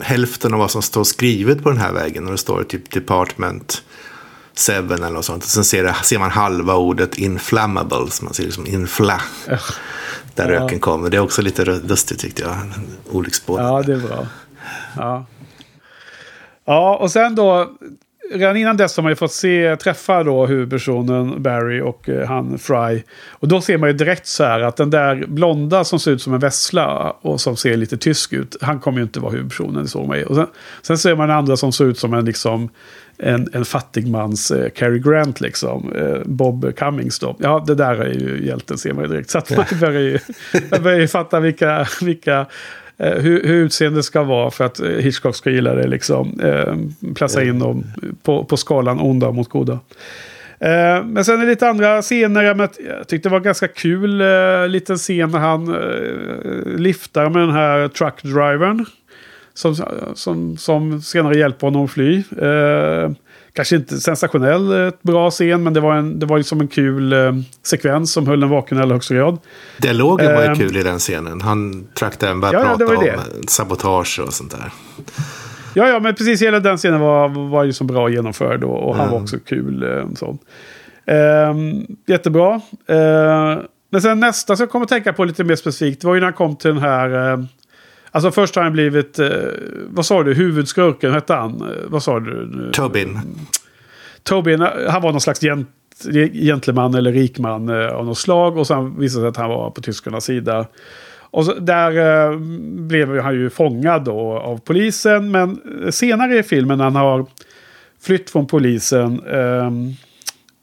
hälften av vad som står skrivet på den här väggen. Och det står typ Department 7 eller något sånt. Och sen ser, det, ser man halva ordet inflammable. Så man ser liksom infla. Där Ja. röken kommer. Det är också lite lustigt tyckte jag. Olycksbådande. Ja, det är bra. Ja. ja, och sen då. Redan innan dess har man ju fått se, träffa då huvudpersonen Barry och eh, han Fry. Och då ser man ju direkt så här att den där blonda som ser ut som en vessla och som ser lite tysk ut. Han kommer ju inte vara huvudpersonen, det såg man ju. Och sen, sen ser man den andra som ser ut som en liksom en, en fattigmans eh, Cary Grant liksom. Eh, Bob Cummings då. Ja, det där är ju hjälten ser man ju direkt. Så att man börjar ju, man börjar ju fatta vilka, vilka hur, hur utseendet ska vara för att eh, Hitchcock ska gilla det. Liksom. Eh, placera in dem på, på skalan onda mot goda. Eh, men sen är det lite andra scener. Jag tyckte det var ganska kul eh, liten scen när han eh, liftar med den här truckdrivern. Som, som, som senare hjälper honom att fly. Eh, kanske inte sensationell, eh, bra scen, men det var, en, det var liksom en kul eh, sekvens som höll en vaken i allra högsta grad. Dialogen var ju Ehm. kul i den scenen. Han traktade en började Ja, ja, prata var om eh, sabotage och sånt där. Ja, ja, men precis hela den scenen var, var ju så bra genomförd och, och han Mm. var också kul. Eh, sån. Ehm, jättebra. Eh, men sen nästa som jag kommer att tänka på lite mer specifikt var ju när han kom till den här... Eh, alltså först har han blivit, eh, vad sa du, huvudskurken, hette han? Eh, vad sa du? Tobin. Tobin, han var någon slags gent, gentleman eller rikman eh, av något slag. Och sen visade det sig att han var på tyskarnas sida. Och så, där eh, blev han ju fångad då av polisen. Men senare i filmen han har flytt från polisen. ehm,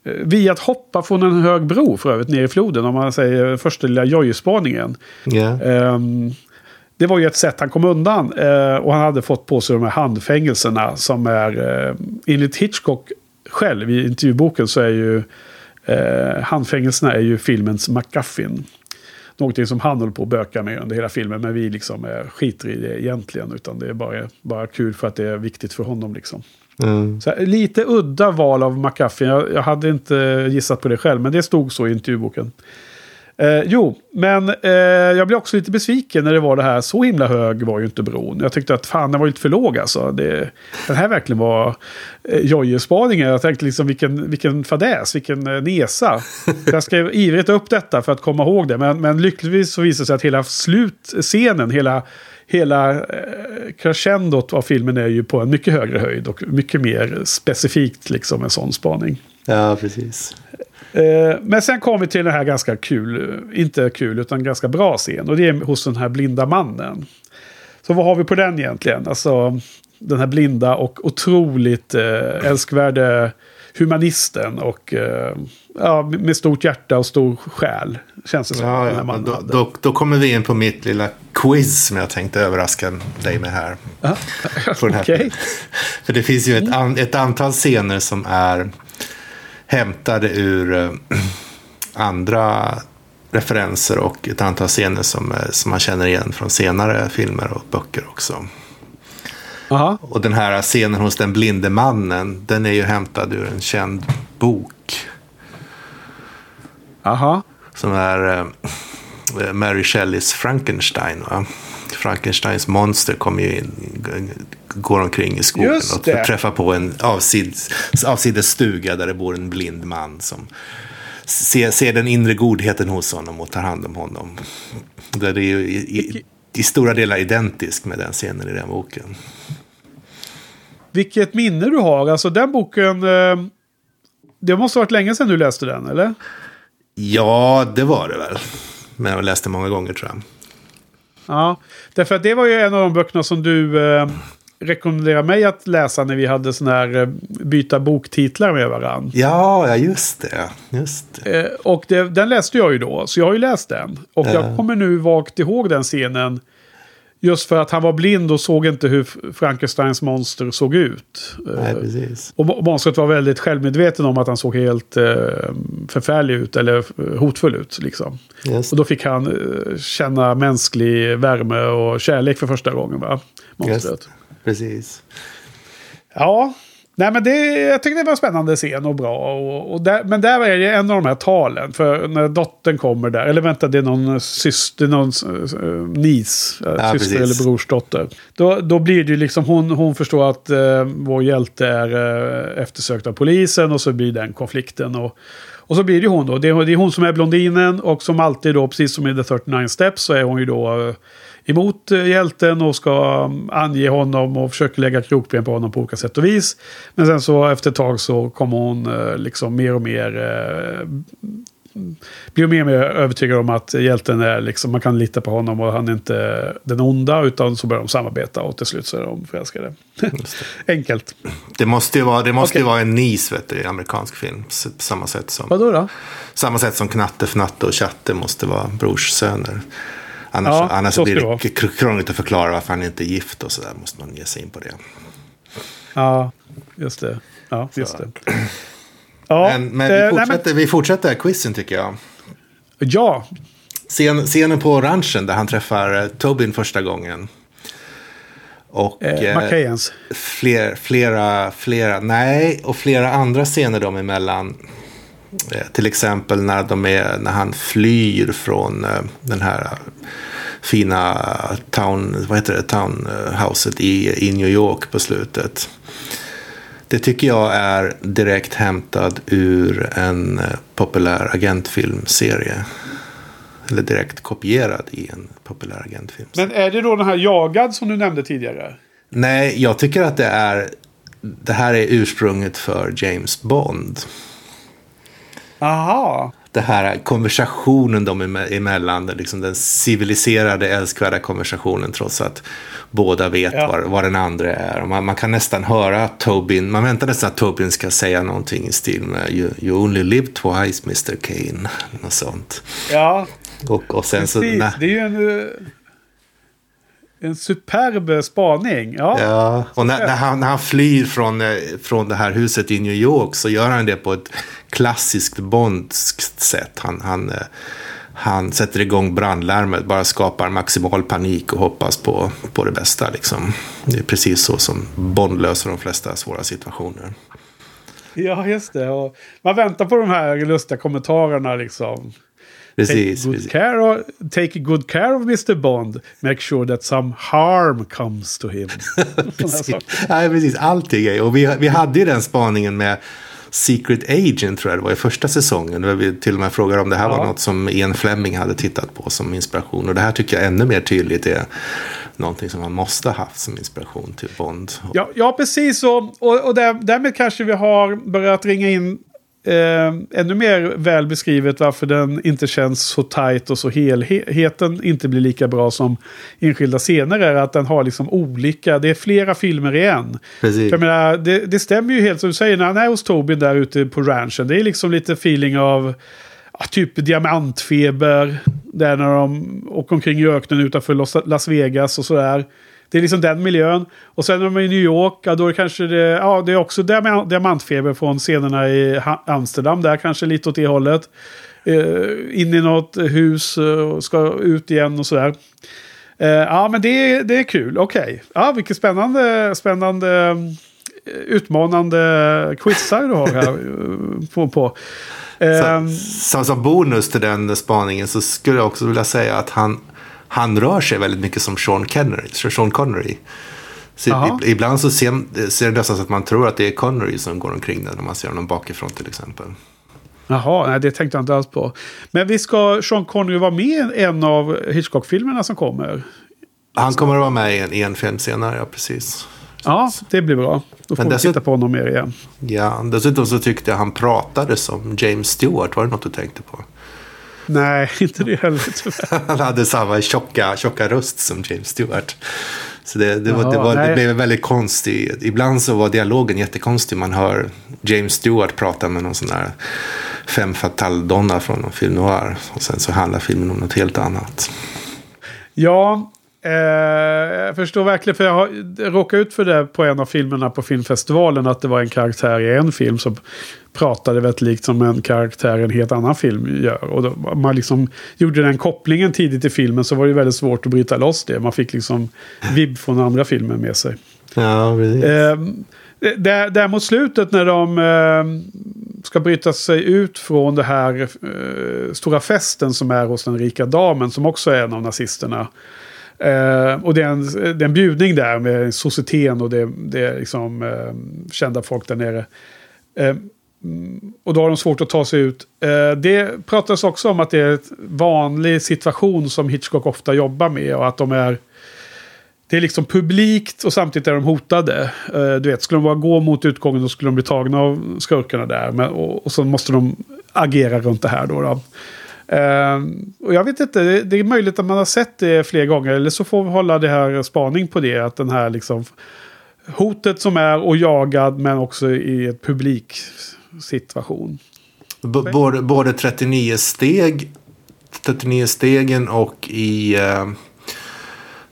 Eh, via att hoppa från en hög bro för övrigt ner i floden. Om man säger första lilla jojspaningen. Ja. Ehm, det var ju ett sätt han kom undan. eh, och han hade fått på sig de här handfängelserna som är uh, enligt Hitchcock själv i intervjuboken så är ju uh, handfängelserna är ju filmens MacGuffin. Någonting som han håller på att böka med under hela filmen. Men vi liksom uh, skiter i det egentligen. Utan det är bara, bara kul för att det är viktigt för honom liksom. Mm. Så här, lite udda val av McCuffin. Jag, jag hade inte gissat på det själv, men det stod så i intervjuboken. Eh, jo, men eh, jag blev också lite besviken när det var det här. Så himla hög var ju inte bron. Jag tyckte att fan, den var lite för låg alltså. Det, den här verkligen var eh, Jojje-spaningen. Jag tänkte liksom vilken, vilken fadäs, vilken eh, nesa. Jag skrev ivrigt upp detta för att komma ihåg det. Men, men lyckligtvis så visade det sig att hela slutscenen, hela hela eh, crescendot av filmen är ju på en mycket högre höjd och mycket mer specifikt liksom en sån spaning. ja, precis. Eh, men sen kom vi till den här ganska kul, inte kul utan ganska bra scen och det är hos den här blinda mannen. Så vad har vi på den egentligen? Alltså den här blinda och otroligt eh, älskvärde humanisten och eh, ja, med stort hjärta och stor själ. Känns det som. Ja, den ja. mannen Då, då, då kommer vi in på mitt lilla quiz som jag tänkte överraska dig med här. På den här. [LAUGHS] För det finns ju ett, an, ett antal scener som är hämtade ur eh, [CLEARS THROAT] andra referenser och ett antal scener som, eh, som man känner igen från senare filmer och böcker också. Aha. Och den här scenen hos den blinde mannen, den är ju hämtad ur en känd bok. Aha. Som är eh, Mary Shelleys Frankenstein. Va? Frankensteins monster kommer ju in, går omkring i skogen och träffar på en avsides, avsides stuga där det bor en blind man som ser, ser den inre godheten hos honom och tar hand om honom. Där det är ju i, i, i stora delar identiskt med den scenen i den boken. Vilket minne du har. Alltså den boken. Eh, det måste ha varit länge sedan du läste den, eller? Ja, det var det väl. Men jag läste många gånger tror jag. Ja. Därför att det var ju en av de böckerna som du eh, rekommenderade mig att läsa när vi hade sån här eh, byta boktitlar med varandra. Ja, ja just det. Just det. Eh, och det, den läste jag ju då, så jag har ju läst den. Och jag Ja. kommer nu vagt ihåg den scenen. Just för att han var blind och såg inte hur Frankensteins monster såg ut. Eh, Nej, precis. Och mo- monstret var väldigt självmedveten om att han såg helt eh, förfärlig ut, eller eh, hotfull ut. Liksom. Just Och då fick han eh, känna mänsklig värme och kärlek för första gången, va? Monstret. Precis. Ja, Nej, men det, jag tyckte det var en spännande scen och bra. Och, och där, men där är det en av de här talen. För när dottern kommer där. Eller vänta, det är någon syster, någon uh, nis. Uh, Ja, syster precis. eller brorsdotter. Då, då blir det ju liksom, hon, hon förstår att uh, vår hjälte är uh, eftersökt av polisen. Och så blir den konflikten. Och, och så blir det ju hon då. Det är, det är hon som är blondinen. Och som alltid då, precis som i The 39 Steps, så är hon ju då eh, emot eh, hjälten och ska mm, ange honom och försöker lägga krokben på honom på olika sätt och vis. Men sen så efter ett tag så kommer hon eh, liksom mer och mer... Eh, blir mer och mer övertygad om att hjälten är liksom, man kan lita på honom och han är inte den onda utan så börjar de samarbeta och till slut så är de förälskade. [LAUGHS] Enkelt. Det måste ju vara, det måste ju Okej. vara en nis vet du, i amerikansk film. På samma sätt som, Vadå då? samma sätt som Knatte, Fnatte och Chatte måste vara brorssöner. Annars, Ja, annars så blir det krångligt att förklara varför han inte är gift och sådär. Måste man ge sig in på det. Ja, just det. Ja, just det. Ja, Men, men eh, vi, nej, fortsätter, vi fortsätter quizen tycker jag. ja, Scen, scenen på ranchen där han träffar eh, Tobin första gången. Och eh, eh, fler, flera, flera, nej, och flera andra scener dem emellan. Eh, till exempel när, de är, när han flyr från eh, den här fina town, vad heter det, townhouset i, i New York på slutet. Det tycker jag är direkt hämtad ur en eh, populär agentfilmserie. Eller direkt kopierad i en populär agentfilm. Men är det då den här Jagad som du nämnde tidigare? Nej, jag tycker att det är... Det här är ursprunget för James Bond. Aha. Det här konversationen de eme- emellan, liksom den civiliserade, älskvärda konversationen trots att båda vet Ja. vad, vad den andra är. Man, man kan nästan höra Tobin, man väntar nästan att Tobin ska säga någonting i stil med You, you only live twice Mr. Kane. Något sånt. Ja, Och, och sen så... precis. nä- Det är ju en, eh, en superb spaning. Ja. Ja, och när, när, han, när han flyr från, eh, från det här huset i New York så gör han det på ett klassiskt bondskt sätt. Han, han, eh, han sätter igång brandlarmet, bara skapar maximal panik och hoppas på, på det bästa. Liksom. Det är precis så som Bond löser de flesta svåra situationer. ja, just det. Och man väntar på de här lustiga kommentarerna liksom. Precis. Take good, precis. care of, take good care of Mr. Bond. Make sure that some harm comes to him. [LAUGHS] Precis. Ja, precis. Allting är Och vi, vi hade ju den spaningen med Secret Agent tror jag det var i första säsongen. Där vi till och med frågade om det här Ja. var något som Ian Fleming hade tittat på som inspiration. Och det här tycker jag ännu mer tydligt är någonting som man måste ha haft som inspiration till Bond. Ja, ja precis. Och, och, och där, därmed kanske vi har börjat ringa in eh, ännu mer väl beskrivet varför den inte känns så tight och så helheten inte blir lika bra som enskilda scener är. Att den har liksom olika, det är flera filmer i en. Precis. För jag menar, det, det stämmer ju helt som du säger när han är hos Tobin där ute på ranchen. Det är liksom lite feeling av typ diamantfeber. Där när de åker omkring i öknen utanför Las Vegas och sådär. Det är liksom den miljön. Och sen när de är i New York, ja, då är det kanske det, ja, det är också diamant, diamantfeber från scenerna i Amsterdam. Där kanske lite åt det hållet. Eh, in i något hus eh, och ska ut igen och sådär. Eh, ja, men det, det är kul. Okej. Ja, vilket spännande, spännande, utmanande quizar du har här på. på. Eh, Som, som bonus till den spaningen så skulle jag också vilja säga att han, han rör sig väldigt mycket som Sean Connery. Sean Connery. Så ibland så ser, ser det nästan så att man tror att det är Connery som går omkring där när man ser honom bakifrån till exempel. Jaha, nej, det tänkte jag inte alls på. Men vi ska Sean Connery vara med i en av Hitchcock-filmerna som kommer? Han kommer att vara med i en, i en film senare, ja precis. Ja, det blir bra. Då får Men vi titta på honom mer igen. Ja, dessutom så tyckte jag han pratade som James Stewart. Var det något du tänkte på? Nej, [LAUGHS] inte det heller tyvärr. Han hade samma tjocka, tjocka röst som James Stewart. Så det, det, var, det, Jaha, var, det blev väldigt konstigt. Ibland så var dialogen jättekonstig. Man hör James Stewart prata med någon sån där fem fatal-donna från någon film noir. Och sen så handlar filmen om något helt annat. Ja, eh, jag förstår verkligen. För jag har råkat ut för det på en av filmerna på filmfestivalen. Att det var en karaktär i en film som pratade väldigt likt som en karaktär i en helt annan film gör. Och då, man liksom gjorde den kopplingen tidigt i filmen så var det väldigt svårt att bryta loss det. Man fick liksom vibb från andra filmer med sig. Ja, precis. Eh, där, där mot slutet när de eh, ska bryta sig ut från det här eh, stora festen som är hos den rika damen som också är en av nazisterna. Eh, och det är, en, det är en bjudning där med societeten och det, det är liksom eh, kända folk där nere. Eh, och då har de svårt att ta sig ut. Eh, det pratas också om att det är en vanlig situation som Hitchcock ofta jobbar med och att de är det är liksom publikt och samtidigt är de hotade. Eh, du vet, skulle de bara gå mot utgången då skulle de bli tagna av skurkarna där. Men, och, och så måste de agera runt det här då. då. Uh, och jag vet inte, det, det, är möjligt att man har sett det fler gånger. Eller så får vi hålla det här spaning på det. Att den här liksom hotet som är och jagad men också i ett publiksituation. B både, både 39 steg, 39 stegen och i... Uh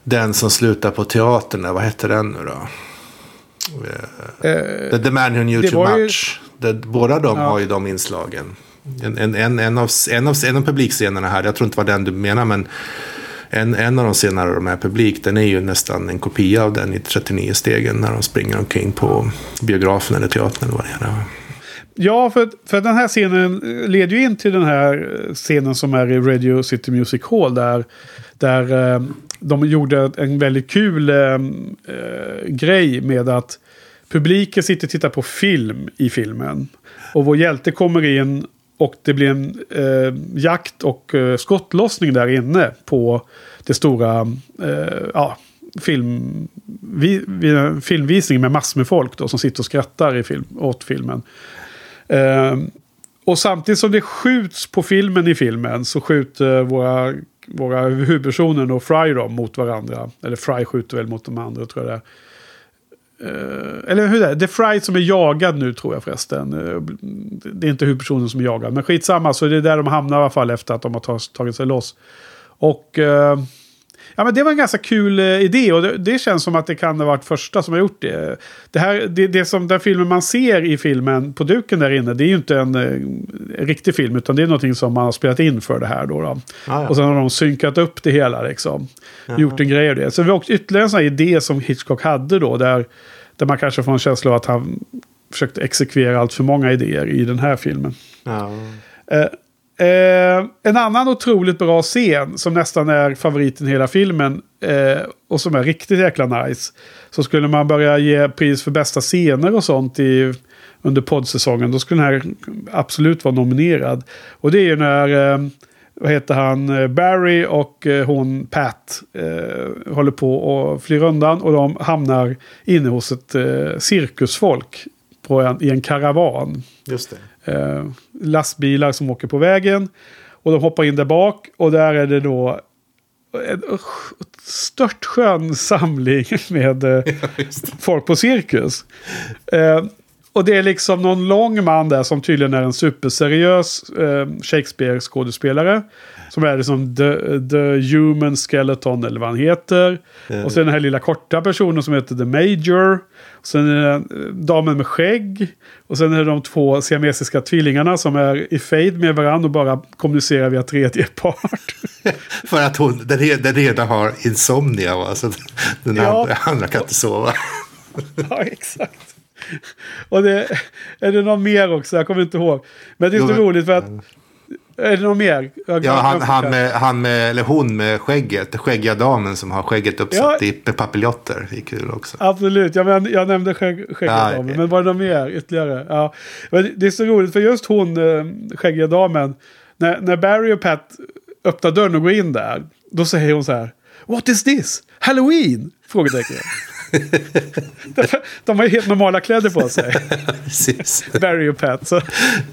den som slutar på teatern, vad hette den nu då? Uh, the, the Man Who Knew Too Much. Ju... Det, båda de ja. har ju de inslagen. En, en, en, en, av, en, av, en av publikscenerna här, jag tror inte det var den du menar, men en, en av de senare de är publik, den är ju nästan en kopia av den i 39 stegen när de springer omkring på biografen eller teatern eller vad det är. Ja, för, för den här scenen leder ju in till den här scenen som är i Radio City Music Hall. Där, där eh, de gjorde en väldigt kul äh, grej med att publiken sitter och tittar på film i filmen. Och vår hjälte kommer in och det blir en eh, jakt och eh, skottlossning där inne på det stora eh, ja, film, vi, vi, filmvisningen med massor med folk då, som sitter och skrattar i film, åt filmen. Eh, och samtidigt som det skjuts på filmen i filmen så skjuter våra våra huvudpersoner och Fry då mot varandra. Eller Fry skjuter väl mot de andra tror jag det är. Eh, eller hur det är det? är Fry som är jagad nu tror jag förresten. Eh, det är inte huvudpersonen som är jagad. Men skitsamma, så det är där de hamnar i alla fall efter att de har tagit sig loss. Och... Eh, Ja, men det var en ganska kul eh, idé och det, det, känns som att det kan ha varit första som har gjort det. Det, här, det, det som den filmen man ser i filmen på duken där inne, det är ju inte en, en eh, riktig film utan det är någonting som man har spelat in för det här. Då, då. Ah, ja. Och sen har de synkat upp det hela liksom. Jaha. Gjort en grej av det. Så det var också ytterligare en sån här idé som Hitchcock hade då, där, där man kanske får en känsla av att han försökte exekvera allt för många idéer i den här filmen. Ja. Eh, en annan otroligt bra scen som nästan är favoriten i hela filmen eh, och som är riktigt jäkla nice. Så skulle man börja ge pris för bästa scener och sånt i, under poddsäsongen då skulle den här absolut vara nominerad. Och det är ju när, eh, vad heter han, eh, Barry och eh, hon Pat eh, håller på och flyr undan och de hamnar inne hos ett eh, cirkusfolk på en, i en karavan. Just det eh, lastbilar som åker på vägen. Och de hoppar in där bak och där är det då en störtskön samling [LAUGHS] med eh, folk på cirkus. Eh, och det är liksom någon lång man där som tydligen är en superseriös eh, Shakespeare-skådespelare. Som är liksom the, the Human Skeleton eller vad han heter. Mm. Och sen den här lilla korta personen som heter The Major. Sen är det damen med skägg. Och sen är det de två siamesiska tvillingarna som är i fade med varandra och bara kommunicerar via tredje part. [LAUGHS] För att hon, den, den ena har insomnia va? Så den ja. andra, andra kan inte sova. [LAUGHS] ja, exakt. Och det är det någon mer också, jag kommer inte ihåg. Men det är så roligt för att är det någon mer? Jag, ja, han, han, med, han med, eller hon med skägget. Skäggiga damen som har skägget uppsatt ja. i papiljotter. Det är kul också. Absolut, jag, men, jag nämnde skägg, skäggiga ja, damen. Men var det någon mer ytterligare? Ja. Det är så roligt för just hon, eh, skäggiga damen. När, när Barry och Pat öppnar dörren och går in där. Då säger hon så här. What is this? Halloween? Frågetecken. [LAUGHS] de har ju helt normala kläder på sig. [LAUGHS] Barry och Pat. Så.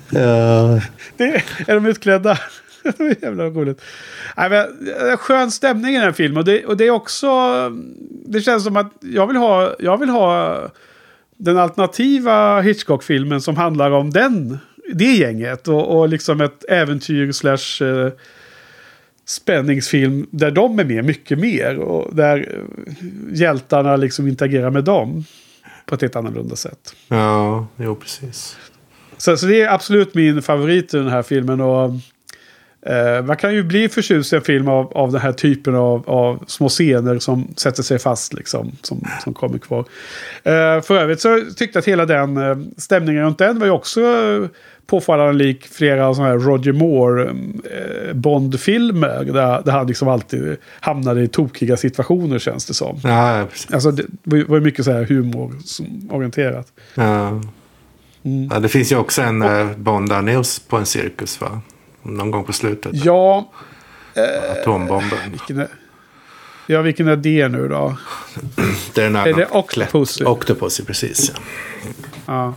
Ja. Det, är de utklädda? [LAUGHS] det är jävla roligt. Nej, men, skön stämning i den här filmen. Och det, och det är också... Det känns som att jag vill ha, jag vill ha den alternativa Hitchcock-filmen som handlar om den, det gänget. Och, och liksom ett äventyr slash... Eh, spänningsfilm där de är med mycket mer. Och där hjältarna liksom interagerar med dem på ett helt annorlunda sätt. Ja, jo precis. Så, så det är absolut min favorit i den här filmen. Och Eh, man kan ju bli förtjust i en film av, av den här typen av, av små scener som sätter sig fast liksom. Som, som kommer kvar. Eh, för övrigt så tyckte jag att hela den eh, stämningen runt den var ju också eh, påfallande lik flera sådana här Roger Moore eh, Bond-filmer. Där, där han liksom alltid hamnade i tokiga situationer känns det som. Ja, precis. Alltså det var ju mycket så här humororienterat. Ja. Ja, det finns ju också en eh, Bond-news på en cirkus va? Någon gång på slutet. Ja, Atombomben. vilken är, ja, vilken är det nu då? [CLEARS THROAT] Det är, en Är annan det Octopussy? Octopussy, precis. Ja. Ja.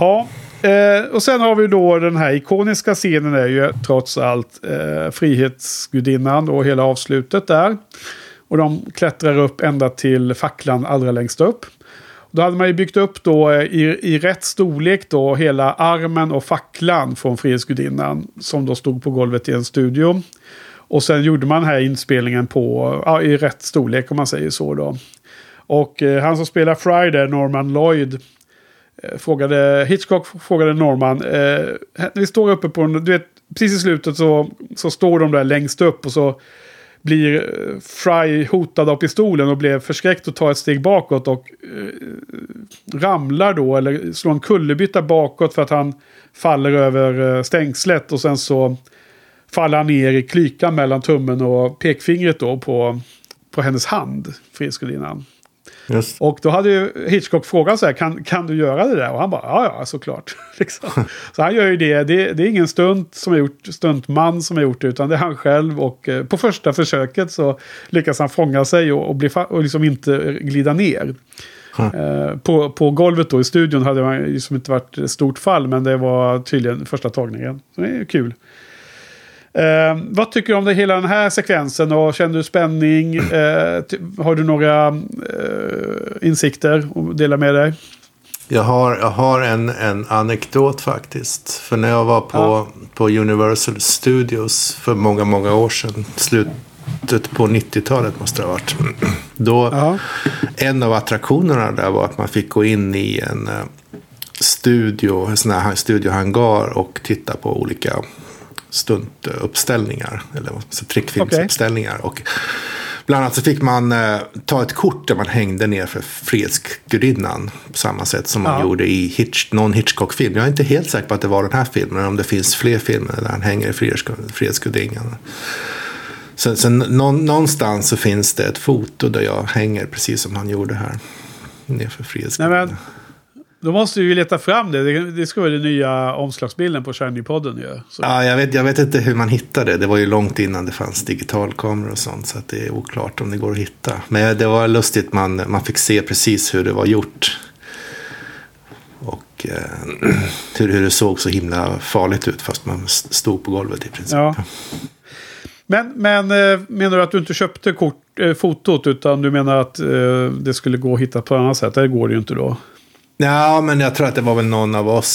Ja, eh, och sen har vi då den här ikoniska scenen är ju trots allt eh, Frihetsgudinnan och hela avslutet där. Och de klättrar upp ända till facklan allra längst upp. Då hade man ju byggt upp då eh, i, i rätt storlek då hela armen och facklan från Frihetsgudinnan. Som då stod på golvet i en studio. Och sen gjorde man här inspelningen på, ja, i rätt storlek om man säger så då. Och eh, han som spelar Friday, Norman Lloyd, Eh, frågade, Hitchcock frågade Norman, eh, vi står uppe på, en- du vet, precis i slutet så, så står de där längst upp och så blir eh, Fry hotad av pistolen och blev förskräckt och tar ett steg bakåt och eh, ramlar då eller slår en kullerbytta bakåt för att han faller över eh, stängslet och sen så faller han ner i klykan mellan tummen och pekfingret då på, på hennes hand, Frihetsgudinnan. Just. Och då hade ju Hitchcock frågat så här, kan, kan du göra det där? Och han bara, ja ja, såklart. [LAUGHS] liksom. Så han gör ju det. det. Det är ingen stunt som har gjort, stuntman som har gjort det, utan det är han själv. Och eh, på första försöket så lyckas han fånga sig och, och, bli och liksom inte glida ner. Eh, på, på golvet då i studion hade man liksom inte varit ett stort fall, men det var tydligen första tagningen. Så det är ju kul. Eh, vad tycker du om det, hela den här sekvensen? Och känner du spänning? Eh, har du några eh, insikter att dela med dig? Jag har, jag har en, en anekdot faktiskt. För när jag var på, Ja. på Universal Studios för många, många år sedan. Slutet på 90-talet måste det ha varit. [CLEARS THROAT] Då, Ja. en av attraktionerna där var att man fick gå in i en eh, studio, en sån här studiohangar och titta på olika stuntuppställningar. Eller säger, trickfilmsuppställningar. Och bland annat så fick man eh, ta ett kort där man hängde ner för Frihetsgudinnan. På samma sätt som man Ja. gjorde i Hitch, någon Hitchcock-film. Jag är inte helt säker på att det var den här filmen. Om det finns fler filmer där han hänger i Frihetsgu- Frihetsgudinnan. Så, så någon, någonstans så finns det ett foto där jag hänger precis som han gjorde här. Nerför Frihetsgudinnan. Då måste vi leta fram det. Det, det ska vara den nya omslagsbilden på Shiny-podden ju. Så, Ja, jag, vet, jag vet inte hur man hittade det. Det var ju långt innan det fanns digitalkameror och sånt. Så det är oklart om det går att hitta. Men det var lustigt. Man, man fick se precis hur det var gjort. Och eh, [CLEARS THROAT] hur, hur det såg så himla farligt ut. Fast man st- stod på golvet i princip. Ja. Men, men eh, menar du att du inte köpte kort, eh, fotot utan du menar att eh, det skulle gå att hitta på annat sätt? Det går det ju inte då. Ja, men jag tror att det var väl någon av oss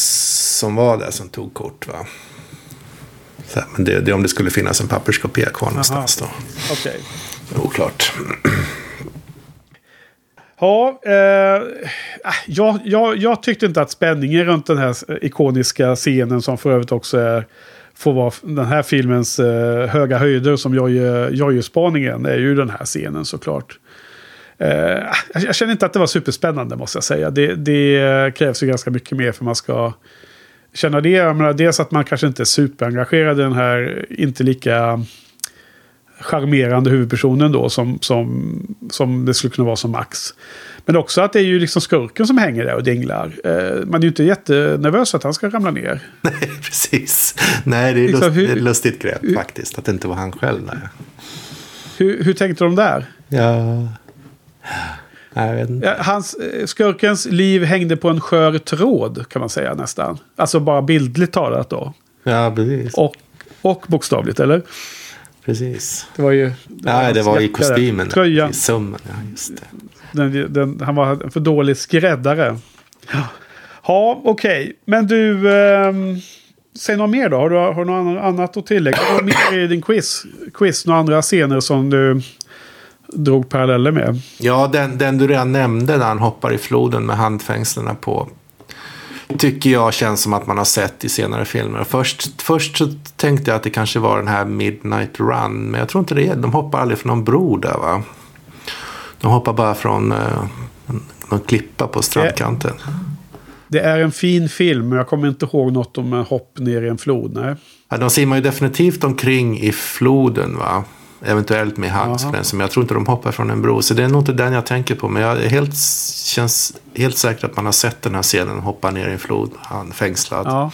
som var där som tog kort. Va? Här, men det, det är om det skulle finnas en papperskopia kvar någonstans då. Okej. Oklart. [CLEARS THROAT] Ja, eh, jag, jag, jag tyckte inte att spänningen runt den här ikoniska scenen som för övrigt också är, får vara den här filmens eh, höga höjder som Jojje-spaningen är ju den här scenen såklart. Eh, jag, känner inte att det var superspännande måste jag säga. Det, det krävs ju ganska mycket mer för man ska känna det. Jag menar, dels att man kanske inte är superengagerad i den här, inte lika charmerande huvudpersonen då som, som, som det skulle kunna vara som Max. Men också att det är ju liksom skurken som hänger där och dinglar. Eh, man är ju inte jättenervös att han ska ramla ner. [LAUGHS] Nej, precis. Nej, det är, Liksom, lust, hur- lustigt grepp faktiskt. Att det inte var han själv. Nej. Hur, hur tänkte de där? Ja. Hans, eh, skurkens liv hängde på en skör tråd kan man säga nästan. Alltså bara bildligt talat då. Ja, precis. Och, och bokstavligt, eller? precis. Det var ju... Nej, det var i jacka där. kostymen. där, Tröjan. I sömmen, ja just det. Den, den, han var en för dålig skräddare. Ja, okej. Men du, ehm, säg något mer då. Har du, har du något annat att tillägga? Har du mer i din quiz? Quiz, några andra scener som du drog paralleller med? Ja, den, den du redan nämnde när han hoppar i floden med handfängslarna på. tycker jag känns som att man har sett i senare filmer. Först, först så tänkte jag att det kanske var den här Midnight Run. Men jag tror inte det är. De hoppar aldrig från någon bro där va? De hoppar bara från eh, någon klippa på strandkanten. Det är en fin film, men jag kommer inte ihåg något om en hopp ner i en flod. Nej. Ja, de simmar ju definitivt omkring i floden va? Eventuellt med handspräns. Men jag tror inte de hoppar från en bro. Så det är nog inte den jag tänker på. Men jag helt, känns helt säker att man har sett den här scenen. Hoppa ner i en flod. Han fängslad. Ja.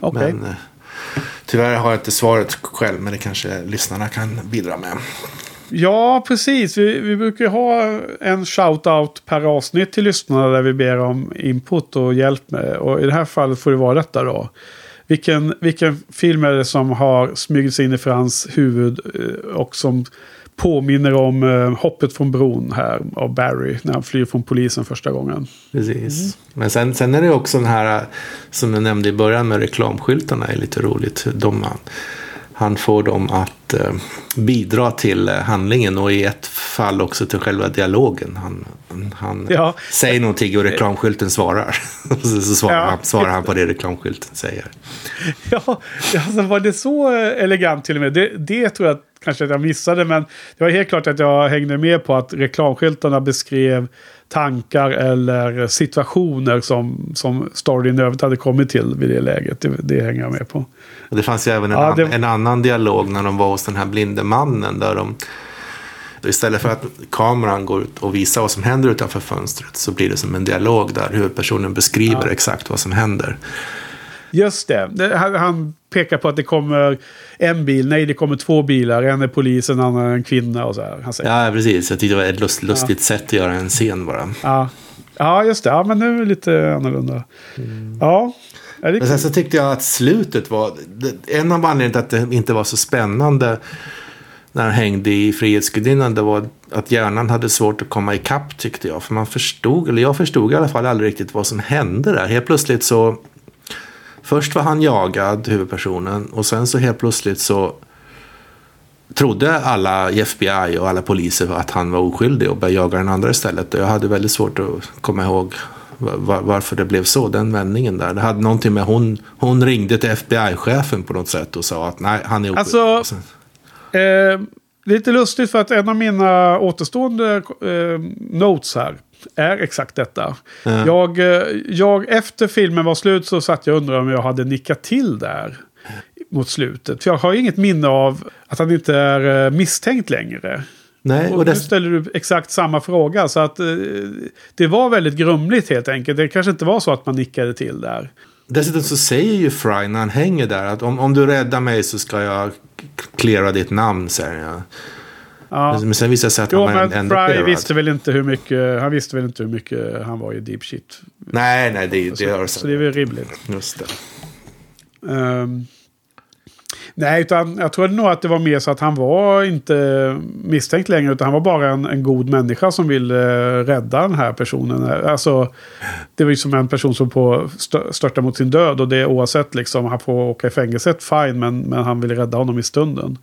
Okej. Men eh, tyvärr har jag inte svaret själv. Men det kanske lyssnarna kan bidra med. Ja, precis. Vi, vi brukar ha en shout-out per avsnitt till lyssnarna där vi ber om input och hjälp med. Och i det här fallet får det vara detta då. Vilken, vilken film är det som har smugit sig in i Frans huvud eh, och som påminner om eh, hoppet från bron här av Barry när han flyr från polisen första gången. Precis. Men sen, sen är det också den här som jag nämnde i början med reklamskyltarna är lite roligt. De, han får dem att eh, bidra till eh, handlingen och i ett fall också till själva dialogen. Han, han Ja. säger någonting och reklamskylten svarar. [LAUGHS] Och så, svarar, Ja. han, svarar han på det reklamskylten säger. Ja, alltså var det så eh, elegant till och med? Det, det tror jag kanske att jag missade, men det var helt klart att jag hängde med på att reklamskyltarna beskrev tankar eller situationer som, som storyn övrigt hade kommit till vid det läget. Det, det hänger jag med på. Det fanns ju även en, Ja, an, det- en annan dialog när de var hos den här blinde mannen. Där de, istället för att kameran går ut och visar vad som händer utanför fönstret så blir det som en dialog där huvudpersonen beskriver Ja. exakt vad som händer. Just det. han pekar på att det kommer en bil. Nej, det kommer två bilar. En är polis, en annan är en kvinna och så här. Han säger. Ja, precis. Jag tyckte det var ett lust, lustigt sätt att göra en scen bara. Ja. ja, just det. Ja, men nu är det lite annorlunda. Ja. Är det Men sen så tyckte jag att slutet var... En av anledningarna till att det inte var så spännande när han hängde i Frihetsgudinnan det var att hjärnan hade svårt att komma ikapp tyckte jag. För man förstod, eller jag förstod i alla fall aldrig riktigt vad som hände där. Helt plötsligt så... Först var han jagad, huvudpersonen. Och sen så helt plötsligt så trodde alla i FBI och alla poliser att han var oskyldig och började jaga den andra istället. Jag hade väldigt svårt att komma ihåg var, varför det blev så, den vändningen där. Det hade någonting med hon, hon ringde till FBI-chefen på något sätt och sa att nej, han är oskyldig. Alltså- Eh, lite lustigt för att en av mina återstående eh, notes här är exakt detta. Ja. Jag, eh, jag, efter filmen var slut så satt jag och undrade om jag hade nickat till där mot slutet. För jag har inget minne av att han inte är eh, misstänkt längre. nej, Och och nu ställer du exakt samma fråga. Så att eh, det var väldigt grumligt helt enkelt. Det kanske inte var så att man nickade till där. dessutom så säger ju Fry när han hänger där att om, om du räddar mig så ska jag klära ditt namn, säger jag. Ja. Men sen visar det sig att Jo, han var men ändå Fry visste väl inte hur mycket, han visste väl inte hur mycket han var i deep shit. Nej, nej, det, det gör Så det är väl rimligt. Just det. Ehm, nej, utan jag tror nog att det var mer så att han var inte misstänkt längre. Utan han var bara en, en god människa som ville eh, rädda den här personen. Alltså, det var ju som en person som på stö- störtar mot sin död. Och det oavsett liksom, han får åka i fängelset, fine. Men, men han ville rädda honom i stunden.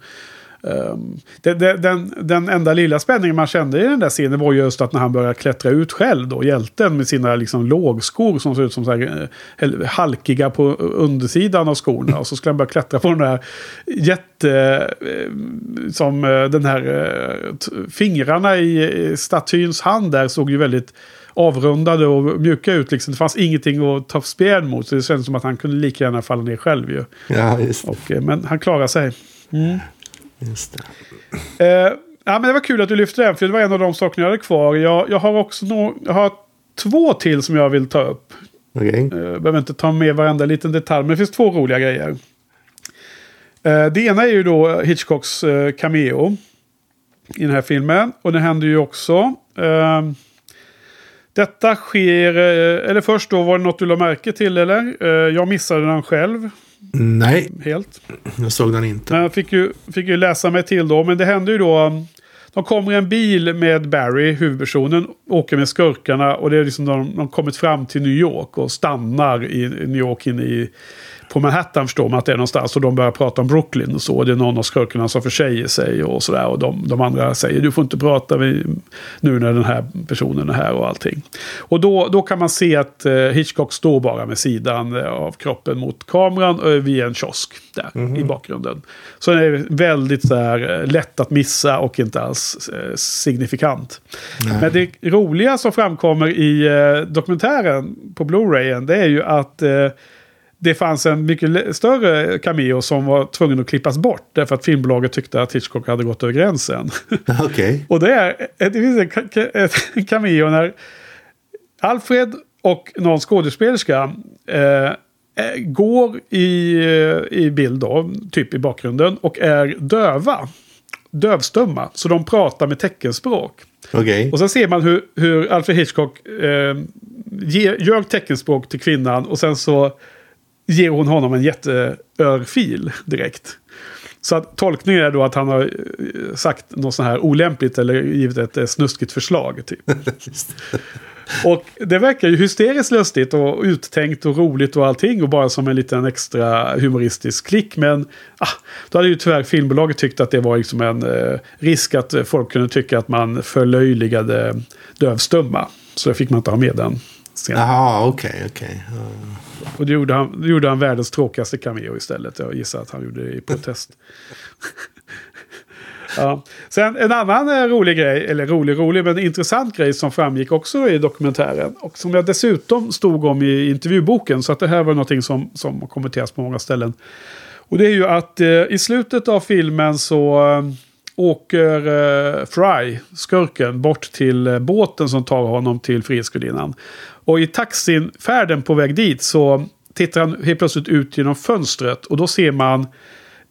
Um, det, det, den, den enda lilla spänningen man kände i den där scenen var just att när han började klättra ut själv då, hjälten med sina liksom lågskor som ser ut som så här, eh, halkiga på undersidan av skorna. Och så skulle han börja klättra på den där jätte... Eh, som eh, den här fingrarna i statyns hand där såg ju väldigt avrundade och mjuka ut. Liksom. Det fanns ingenting att ta spjärn mot. Så det kändes som att han kunde lika gärna falla ner själv ju. Ja, just, Och, men han klarar sig. Just det. Eh, ja, men det var kul att du lyfte den, för det var en av de sakerna jag hade kvar. Jag, jag har också no jag har två till som jag vill ta upp. Okej. Eh, behöver inte ta med varenda liten detalj, men det finns två roliga grejer. Eh, det ena är ju då Hitchcocks eh, cameo i den här filmen. Och det händer ju också. Detta sker, eller först då, var det något du la märke till eller? Jag missade den själv, Nej, helt. jag såg den inte. Men jag fick ju, fick ju läsa mig till då. Men det hände ju då. De kommer i en bil med Barry, huvudpersonen, åker med skurkarna och det är liksom de, de kommit fram till New York och stannar i New York inne i på Manhattan förstår man att det är någonstans. Och de börjar prata om Brooklyn och så. Det är någon av skurkarna som försäger sig och sådär. Och de, de andra säger du får inte prata nu när den här personen är här och allting. Och då, då kan man se att eh, Hitchcock står bara med sidan eh, av kroppen mot kameran eh, vid en kiosk där mm -hmm. i mhm. bakgrunden. Så det är väldigt så här, eh, lätt att missa och inte alls eh, signifikant. Nej. Men det roliga som framkommer i eh, dokumentären på Blu-rayen det är ju att eh, det fanns en mycket större cameo som var tvungen att klippas bort. Därför att filmbolaget tyckte att Hitchcock hade gått över gränsen. [LAUGHS] Okay. och det, är, det finns en [LAUGHS] cameo när Alfred och någon skådespelerska eh, går i, i bild då, typ i bakgrunden, och är döva. Dövstumma. Så de pratar med teckenspråk. Okay. Och så ser man hur, hur Alfred Hitchcock eh, gör teckenspråk till kvinnan och sen så ger hon honom en jätteörfil direkt. Så att tolkningen är då att han har eh, sagt något sånt här olämpligt eller givit ett eh, snuskigt förslag. Typ. [LAUGHS] och det verkar ju hysteriskt lustigt och uttänkt och roligt och allting. Och bara som en liten extra humoristisk klick. Men ah, då hade ju tyvärr filmbolaget tyckt att det var liksom en eh, risk att folk kunde tycka att man förlöjligade dövstumma. Så då fick man inte ha med den. Jaha, okej, okay, okej. Okay. Uh. Och det gjorde, han, det gjorde han världens tråkigaste cameo istället. Jag gissar att han gjorde det i protest ja. Sen en annan eh, rolig grej, eller rolig rolig, men intressant grej som framgick också i dokumentären. Och som jag dessutom stod om i intervjuboken. Så att det här var någonting som, som kommenteras på många ställen. Och det är ju att eh, i slutet av filmen så eh, åker eh, Fry, skurken, bort till eh, båten som tar honom till Frihetsgudinnan. Och i taxifärden på väg dit så tittar han helt plötsligt ut genom fönstret och då ser man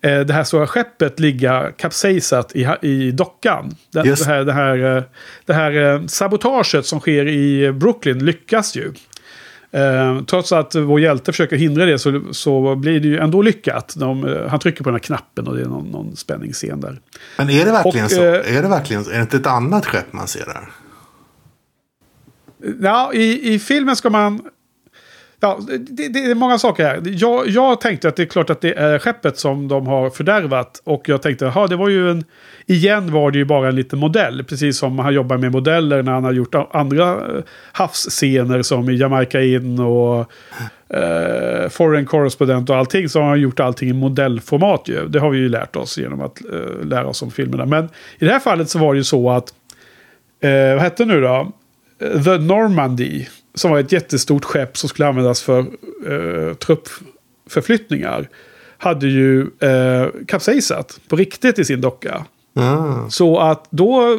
det här stora skeppet ligga kapsejsat i, i dockan. Det, det, här, det, här, eh, det här eh, sabotaget som sker i Brooklyn lyckas ju. Eh, trots att vår hjälte försöker hindra det så, så blir det ju ändå lyckat. De, eh, han trycker på den här knappen och det är någon, någon spänningsscen där. Men är det verkligen och, så? Eh, är det verkligen Är det inte ett annat skepp man ser där? Ja, i, i filmen ska man... Ja, det, det, är många saker här. Jag, jag tänkte att det är klart att det är skeppet som de har fördärvat. Och jag tänkte, ja det var ju en... Igen var det ju bara en liten modell. Precis som han jobbar med modeller när han har gjort andra eh, havsscener som i Jamaica In och Uh, Foreign Correspondent och allting. Så har han gjort allting i modellformat ju. Det har vi ju lärt oss genom att uh, lära oss om filmerna. Men i det här fallet så var det ju så att... uh, vad hette nu då? The Normandy. Som var ett jättestort skepp som skulle användas för eh, truppförflyttningar. Hade ju eh, kapsejsat på riktigt i sin docka. Mm. Så att då,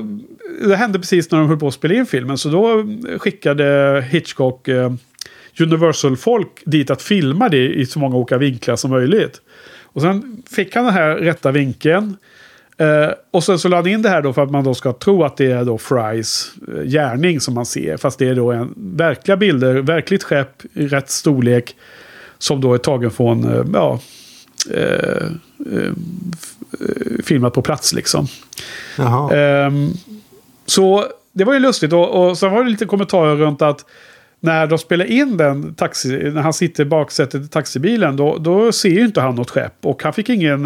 det hände precis när de höll på att spela in filmen. Så då skickade Hitchcock eh, Universal-folk dit att filma det i så många olika vinklar som möjligt. Och sen fick han den här rätta vinkeln. Uh, och sen så lade han in det här då för att man då ska tro att det är då Frys uh, gärning som man ser. Fast det är då en verkliga bilder, verkligt skepp i rätt storlek. Som då är tagen från, uh, ja, filmat på plats liksom. Um, så det var ju lustigt. Och, och sen var det lite kommentarer runt att när de spelar in den taxi, när han sitter i baksätet i taxibilen, då, då ser ju inte han något skepp. Och han fick ingen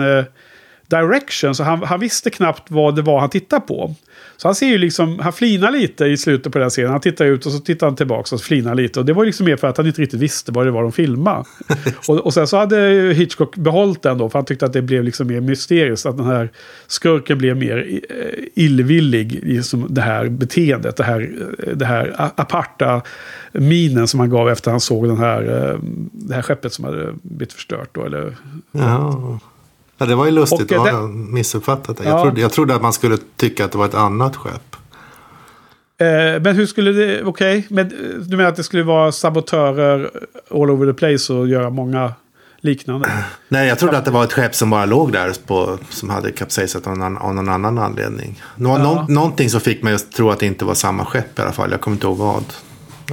direction. Så han, han visste knappt vad det var han tittade på. Så han ser ju liksom, han flinar lite i slutet på den scenen. Han tittar ut och så tittar han tillbaka och flinar lite. Och det var liksom mer för att han inte riktigt visste vad det var de filmade. [LAUGHS] och, och sen så hade Hitchcock behållit den då. För han tyckte att det blev liksom mer mysteriskt. Att den här skurken blev mer eh, illvillig i liksom det här beteendet. Det här, det här aparta minen som han gav efter han såg den här, eh, det här skeppet som hade blivit förstört. Då, eller, ja. Ja, det var ju lustigt. Och, jag missuppfattat det. Ja. Jag, trodde, jag trodde att man skulle tycka att det var ett annat skepp. Eh, men hur skulle det... Okej, okay. men du menar att det skulle vara sabotörer all over the place och göra många liknande? [CLEARS THROAT] Nej, jag trodde att det var ett skepp som bara låg där på, som hade kapsejsat av av någon annan anledning. Nå, ja. nå, någonting som fick mig att tro att det inte var samma skepp i alla fall. Jag kommer inte ihåg vad.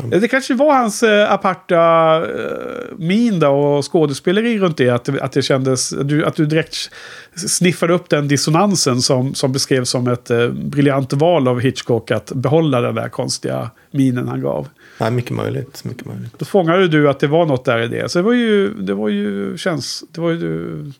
Det kanske var hans eh, aparta eh, min då och skådespeleri runt det. Att, att det kändes, att du, att du direkt sniffade upp den dissonansen som, som beskrevs som ett eh, briljant val av Hitchcock att behålla den där konstiga minen han gav. Ja, mycket möjligt. Mycket möjligt. Då fångade du att det var något där i det. Så det var ju, det var ju, känns, det var ju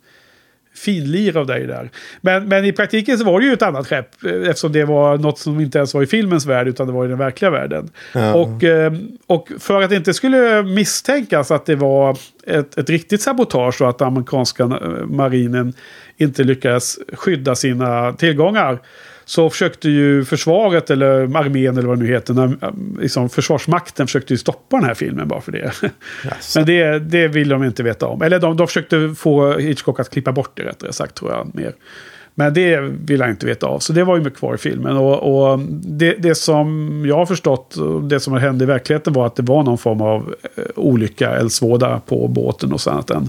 finlir av dig där. Men, men i praktiken så var det ju ett annat skepp. eh, Eftersom det var något som inte ens var i filmens värld utan det var i den verkliga världen. Ja. Och, eh, och för att det inte skulle misstänkas att det var ett, ett riktigt sabotage och att amerikanska eh, marinen inte lyckades skydda sina tillgångar. Så försökte ju försvaret, eller armén eller vad det nu heter, när, liksom försvarsmakten försökte ju stoppa den här filmen bara för det. Jaså. Men det, det vill de inte veta om. Eller de, de försökte få Hitchcock att klippa bort det rättare sagt tror jag mer. Men det vill han inte veta av. Så det var ju med kvar i filmen. Och, och det, det som jag har förstått, det som hände i verkligheten var att det var någon form av eh, olycka, eldsvåda på båten och sen att den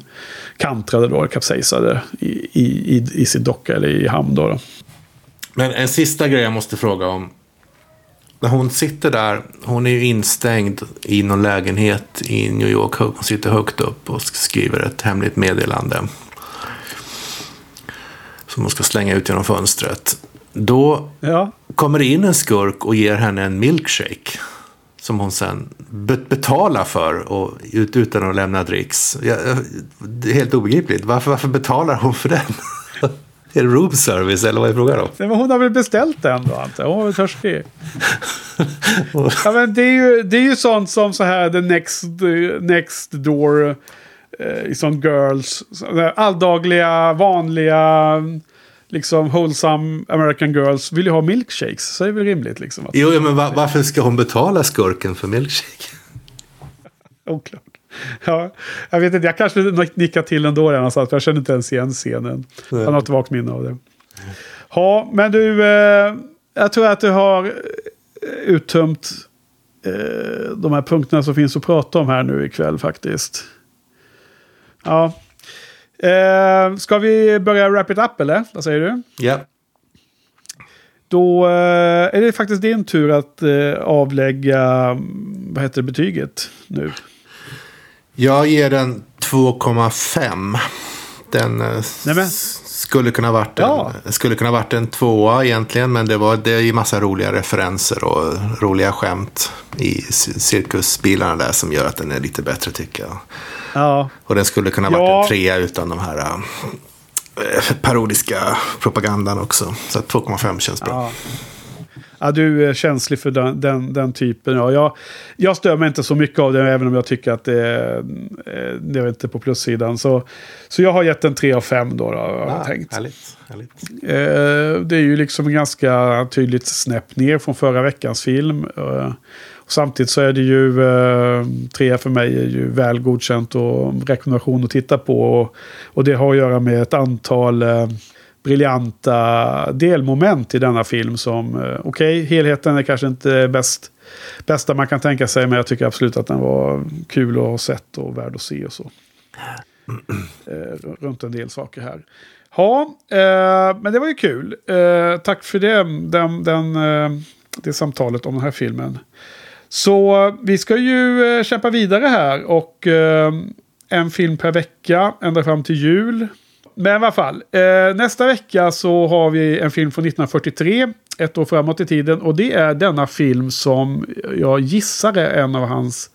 kantrade då, kapsejsade i, i, i, i sin docka eller i hamn då. då. Men en sista grej jag måste fråga om. När hon sitter där, hon är ju instängd i någon lägenhet i New York. Hon sitter högt upp och skriver ett hemligt meddelande. Som hon ska slänga ut genom fönstret. Då Ja, kommer det in en skurk och ger henne en milkshake. Som hon sen be- betalar för och ut, utan att lämna dricks. Det är helt obegripligt. Varför, varför betalar hon för den? [LAUGHS] är det room service eller vad är frågan om? men hon har väl beställt den då jag. Hon var väl törstig. [LAUGHS] Ja, men det, är ju, det är ju sånt som så här the next, next door, eh, liksom girls. Alldagliga, vanliga, liksom wholesome American girls vill ju ha milkshakes. Så det är väl rimligt liksom. Att, Jo, ja, men va- varför ska hon betala skurken för milkshake? [LAUGHS] oklart. Ja, jag vet inte, jag kanske nickar till ändå redan så att jag känner inte ens igen scenen. Jag har ett vagt minne av det. Ja, men du, eh, jag tror att du har eh, uttömt eh, de här punkterna som finns att prata om här nu ikväll faktiskt. Ja. Eh, ska vi börja wrap it up eller? Vad säger du? Ja. Då eh, är det faktiskt din tur att eh, avlägga, vad heter det, betyget nu. Jag ger den 2,5. Den eh, Nej, skulle kunna varit en, Ja. skulle kunna varit en tvåa egentligen. Men det, var, det är ju massa roliga referenser och roliga skämt i cirkusbilarna där som gör att den är lite bättre tycker jag. Ja, Och den skulle kunna varit Ja. en trea utan de här eh, parodiska propagandan också. Så att 2,5 känns bra. Ja. Ja, du är känslig för den, den, den typen. Ja, jag, jag stör mig inte så mycket av det, även om jag tycker att det är, eh, det är inte på plussidan. Så, så jag har gett en 3 av 5 då, då har jag Ah, tänkt. Härligt. härligt. Eh, det är ju liksom ganska tydligt snäpp ner från förra veckans film. Eh, och samtidigt så är det ju, eh, tre för mig är ju väl godkänt och rekommendation att titta på. Och, och det har att göra med ett antal eh, briljanta delmoment i denna film som, okej, okej, helheten är kanske inte bäst, bästa man kan tänka sig, men jag tycker absolut att den var kul att ha sett och värd att se och så. Eh, runt en del saker här. Ja, eh, men det var ju kul. Eh, tack för det, den, den, eh, det samtalet om den här filmen. Så vi ska ju eh, kämpa vidare här och eh, en film per vecka ända fram till jul. Men i alla fall, eh, nästa vecka så har vi en film från 1943, ett år framåt i tiden. Och det är denna film som jag gissar är en av hans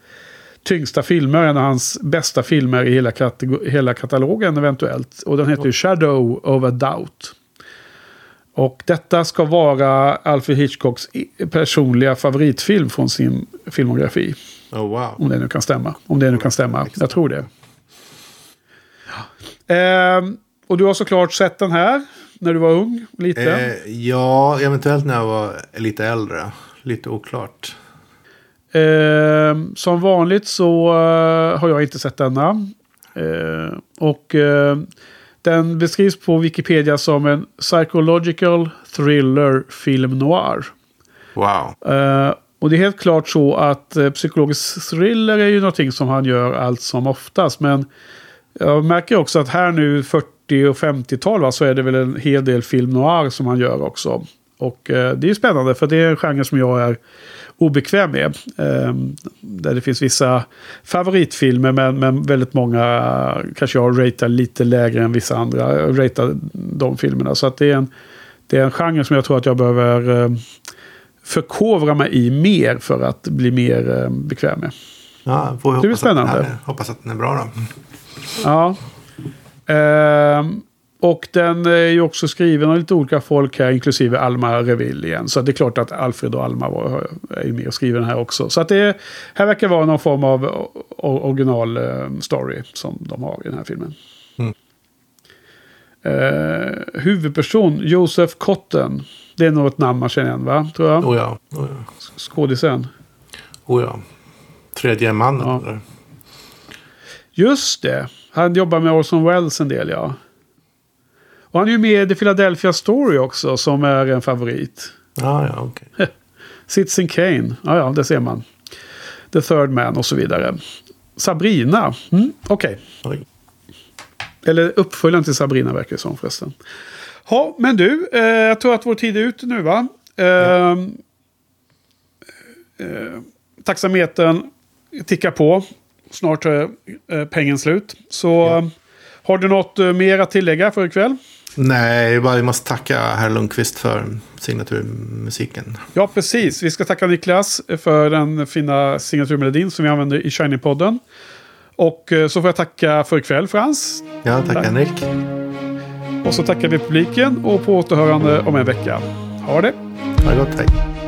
tyngsta filmer, en av hans bästa filmer i hela, hela katalogen eventuellt. Och den heter Shadow of a Doubt. Och detta ska vara Alfred Hitchcocks personliga favoritfilm från sin filmografi. Oh, wow. Om det nu kan stämma. Om det nu kan stämma. Jag tror det. Ehm, och du har såklart sett den här när du var ung, liten. Eh, ja, eventuellt när jag var lite äldre. Lite oklart. Ehm, som vanligt så eh, har jag inte sett denna. Eh, och eh, den beskrivs på Wikipedia som en psychological thriller film noir. Wow. Eh, och det är helt klart så att eh, psykologisk thriller är ju någonting som han gör allt som oftast. Men jag märker också att här nu 40 och 50-tal va, så är det väl en hel del film noir som han gör också. Och eh, det är ju spännande för det är en genre som jag är obekväm med. Eh, där det finns vissa favoritfilmer men, men väldigt många kanske jag ratear lite lägre än vissa andra. Jag ratear de filmerna. Så att det är en, det är en genre som jag tror att jag behöver eh, förkovra mig i mer för att bli mer eh, bekväm med. Ja, får Det blir hoppas, att den spännande. är, hoppas att den är bra då. Ja. Ehm, och den är ju också skriven av lite olika folk här, inklusive Alma Reville igen. Så det är klart att Alfred och Alma var, är ju med och skriver den här också. Så att det här verkar vara någon form av o- original eh, story som de har i den här filmen. Mm. Eh, huvudperson, Joseph Cotton. Det är nog ett namn man känner igen, va? Tror jag. Oh ja, oh ja. Skådisen. Oh ja. Tredje mannen. Ja. Just det. Han jobbar med Orson Welles en del, ja. Och han är ju med i The Philadelphia Story också, som är en favorit. Ja, ja, okej. [LAUGHS] Citizen Kane, ja, ja, det ser man. The Third Man och så vidare. Sabrina, mm, okej. Oj. Eller uppföljaren till Sabrina verkar det som förresten. Ja, men du, eh, jag tror att vår tid är ute nu va? Eh, eh, taxametern tickar på. Snart är eh, pengen slut. Så Ja. eh, har du något eh, mer att tillägga för ikväll? Nej, bara vi måste tacka herr Lundqvist för signaturmusiken. Ja, precis. Vi ska tacka Niklas för den fina signaturmelodin som vi använder i Shiny-podden. Och så får jag tacka för ikväll Frans. Ja, Tack. Henrik. Och så tackar vi publiken och på återhörande om en vecka. Ha det! Ha det gott, hej.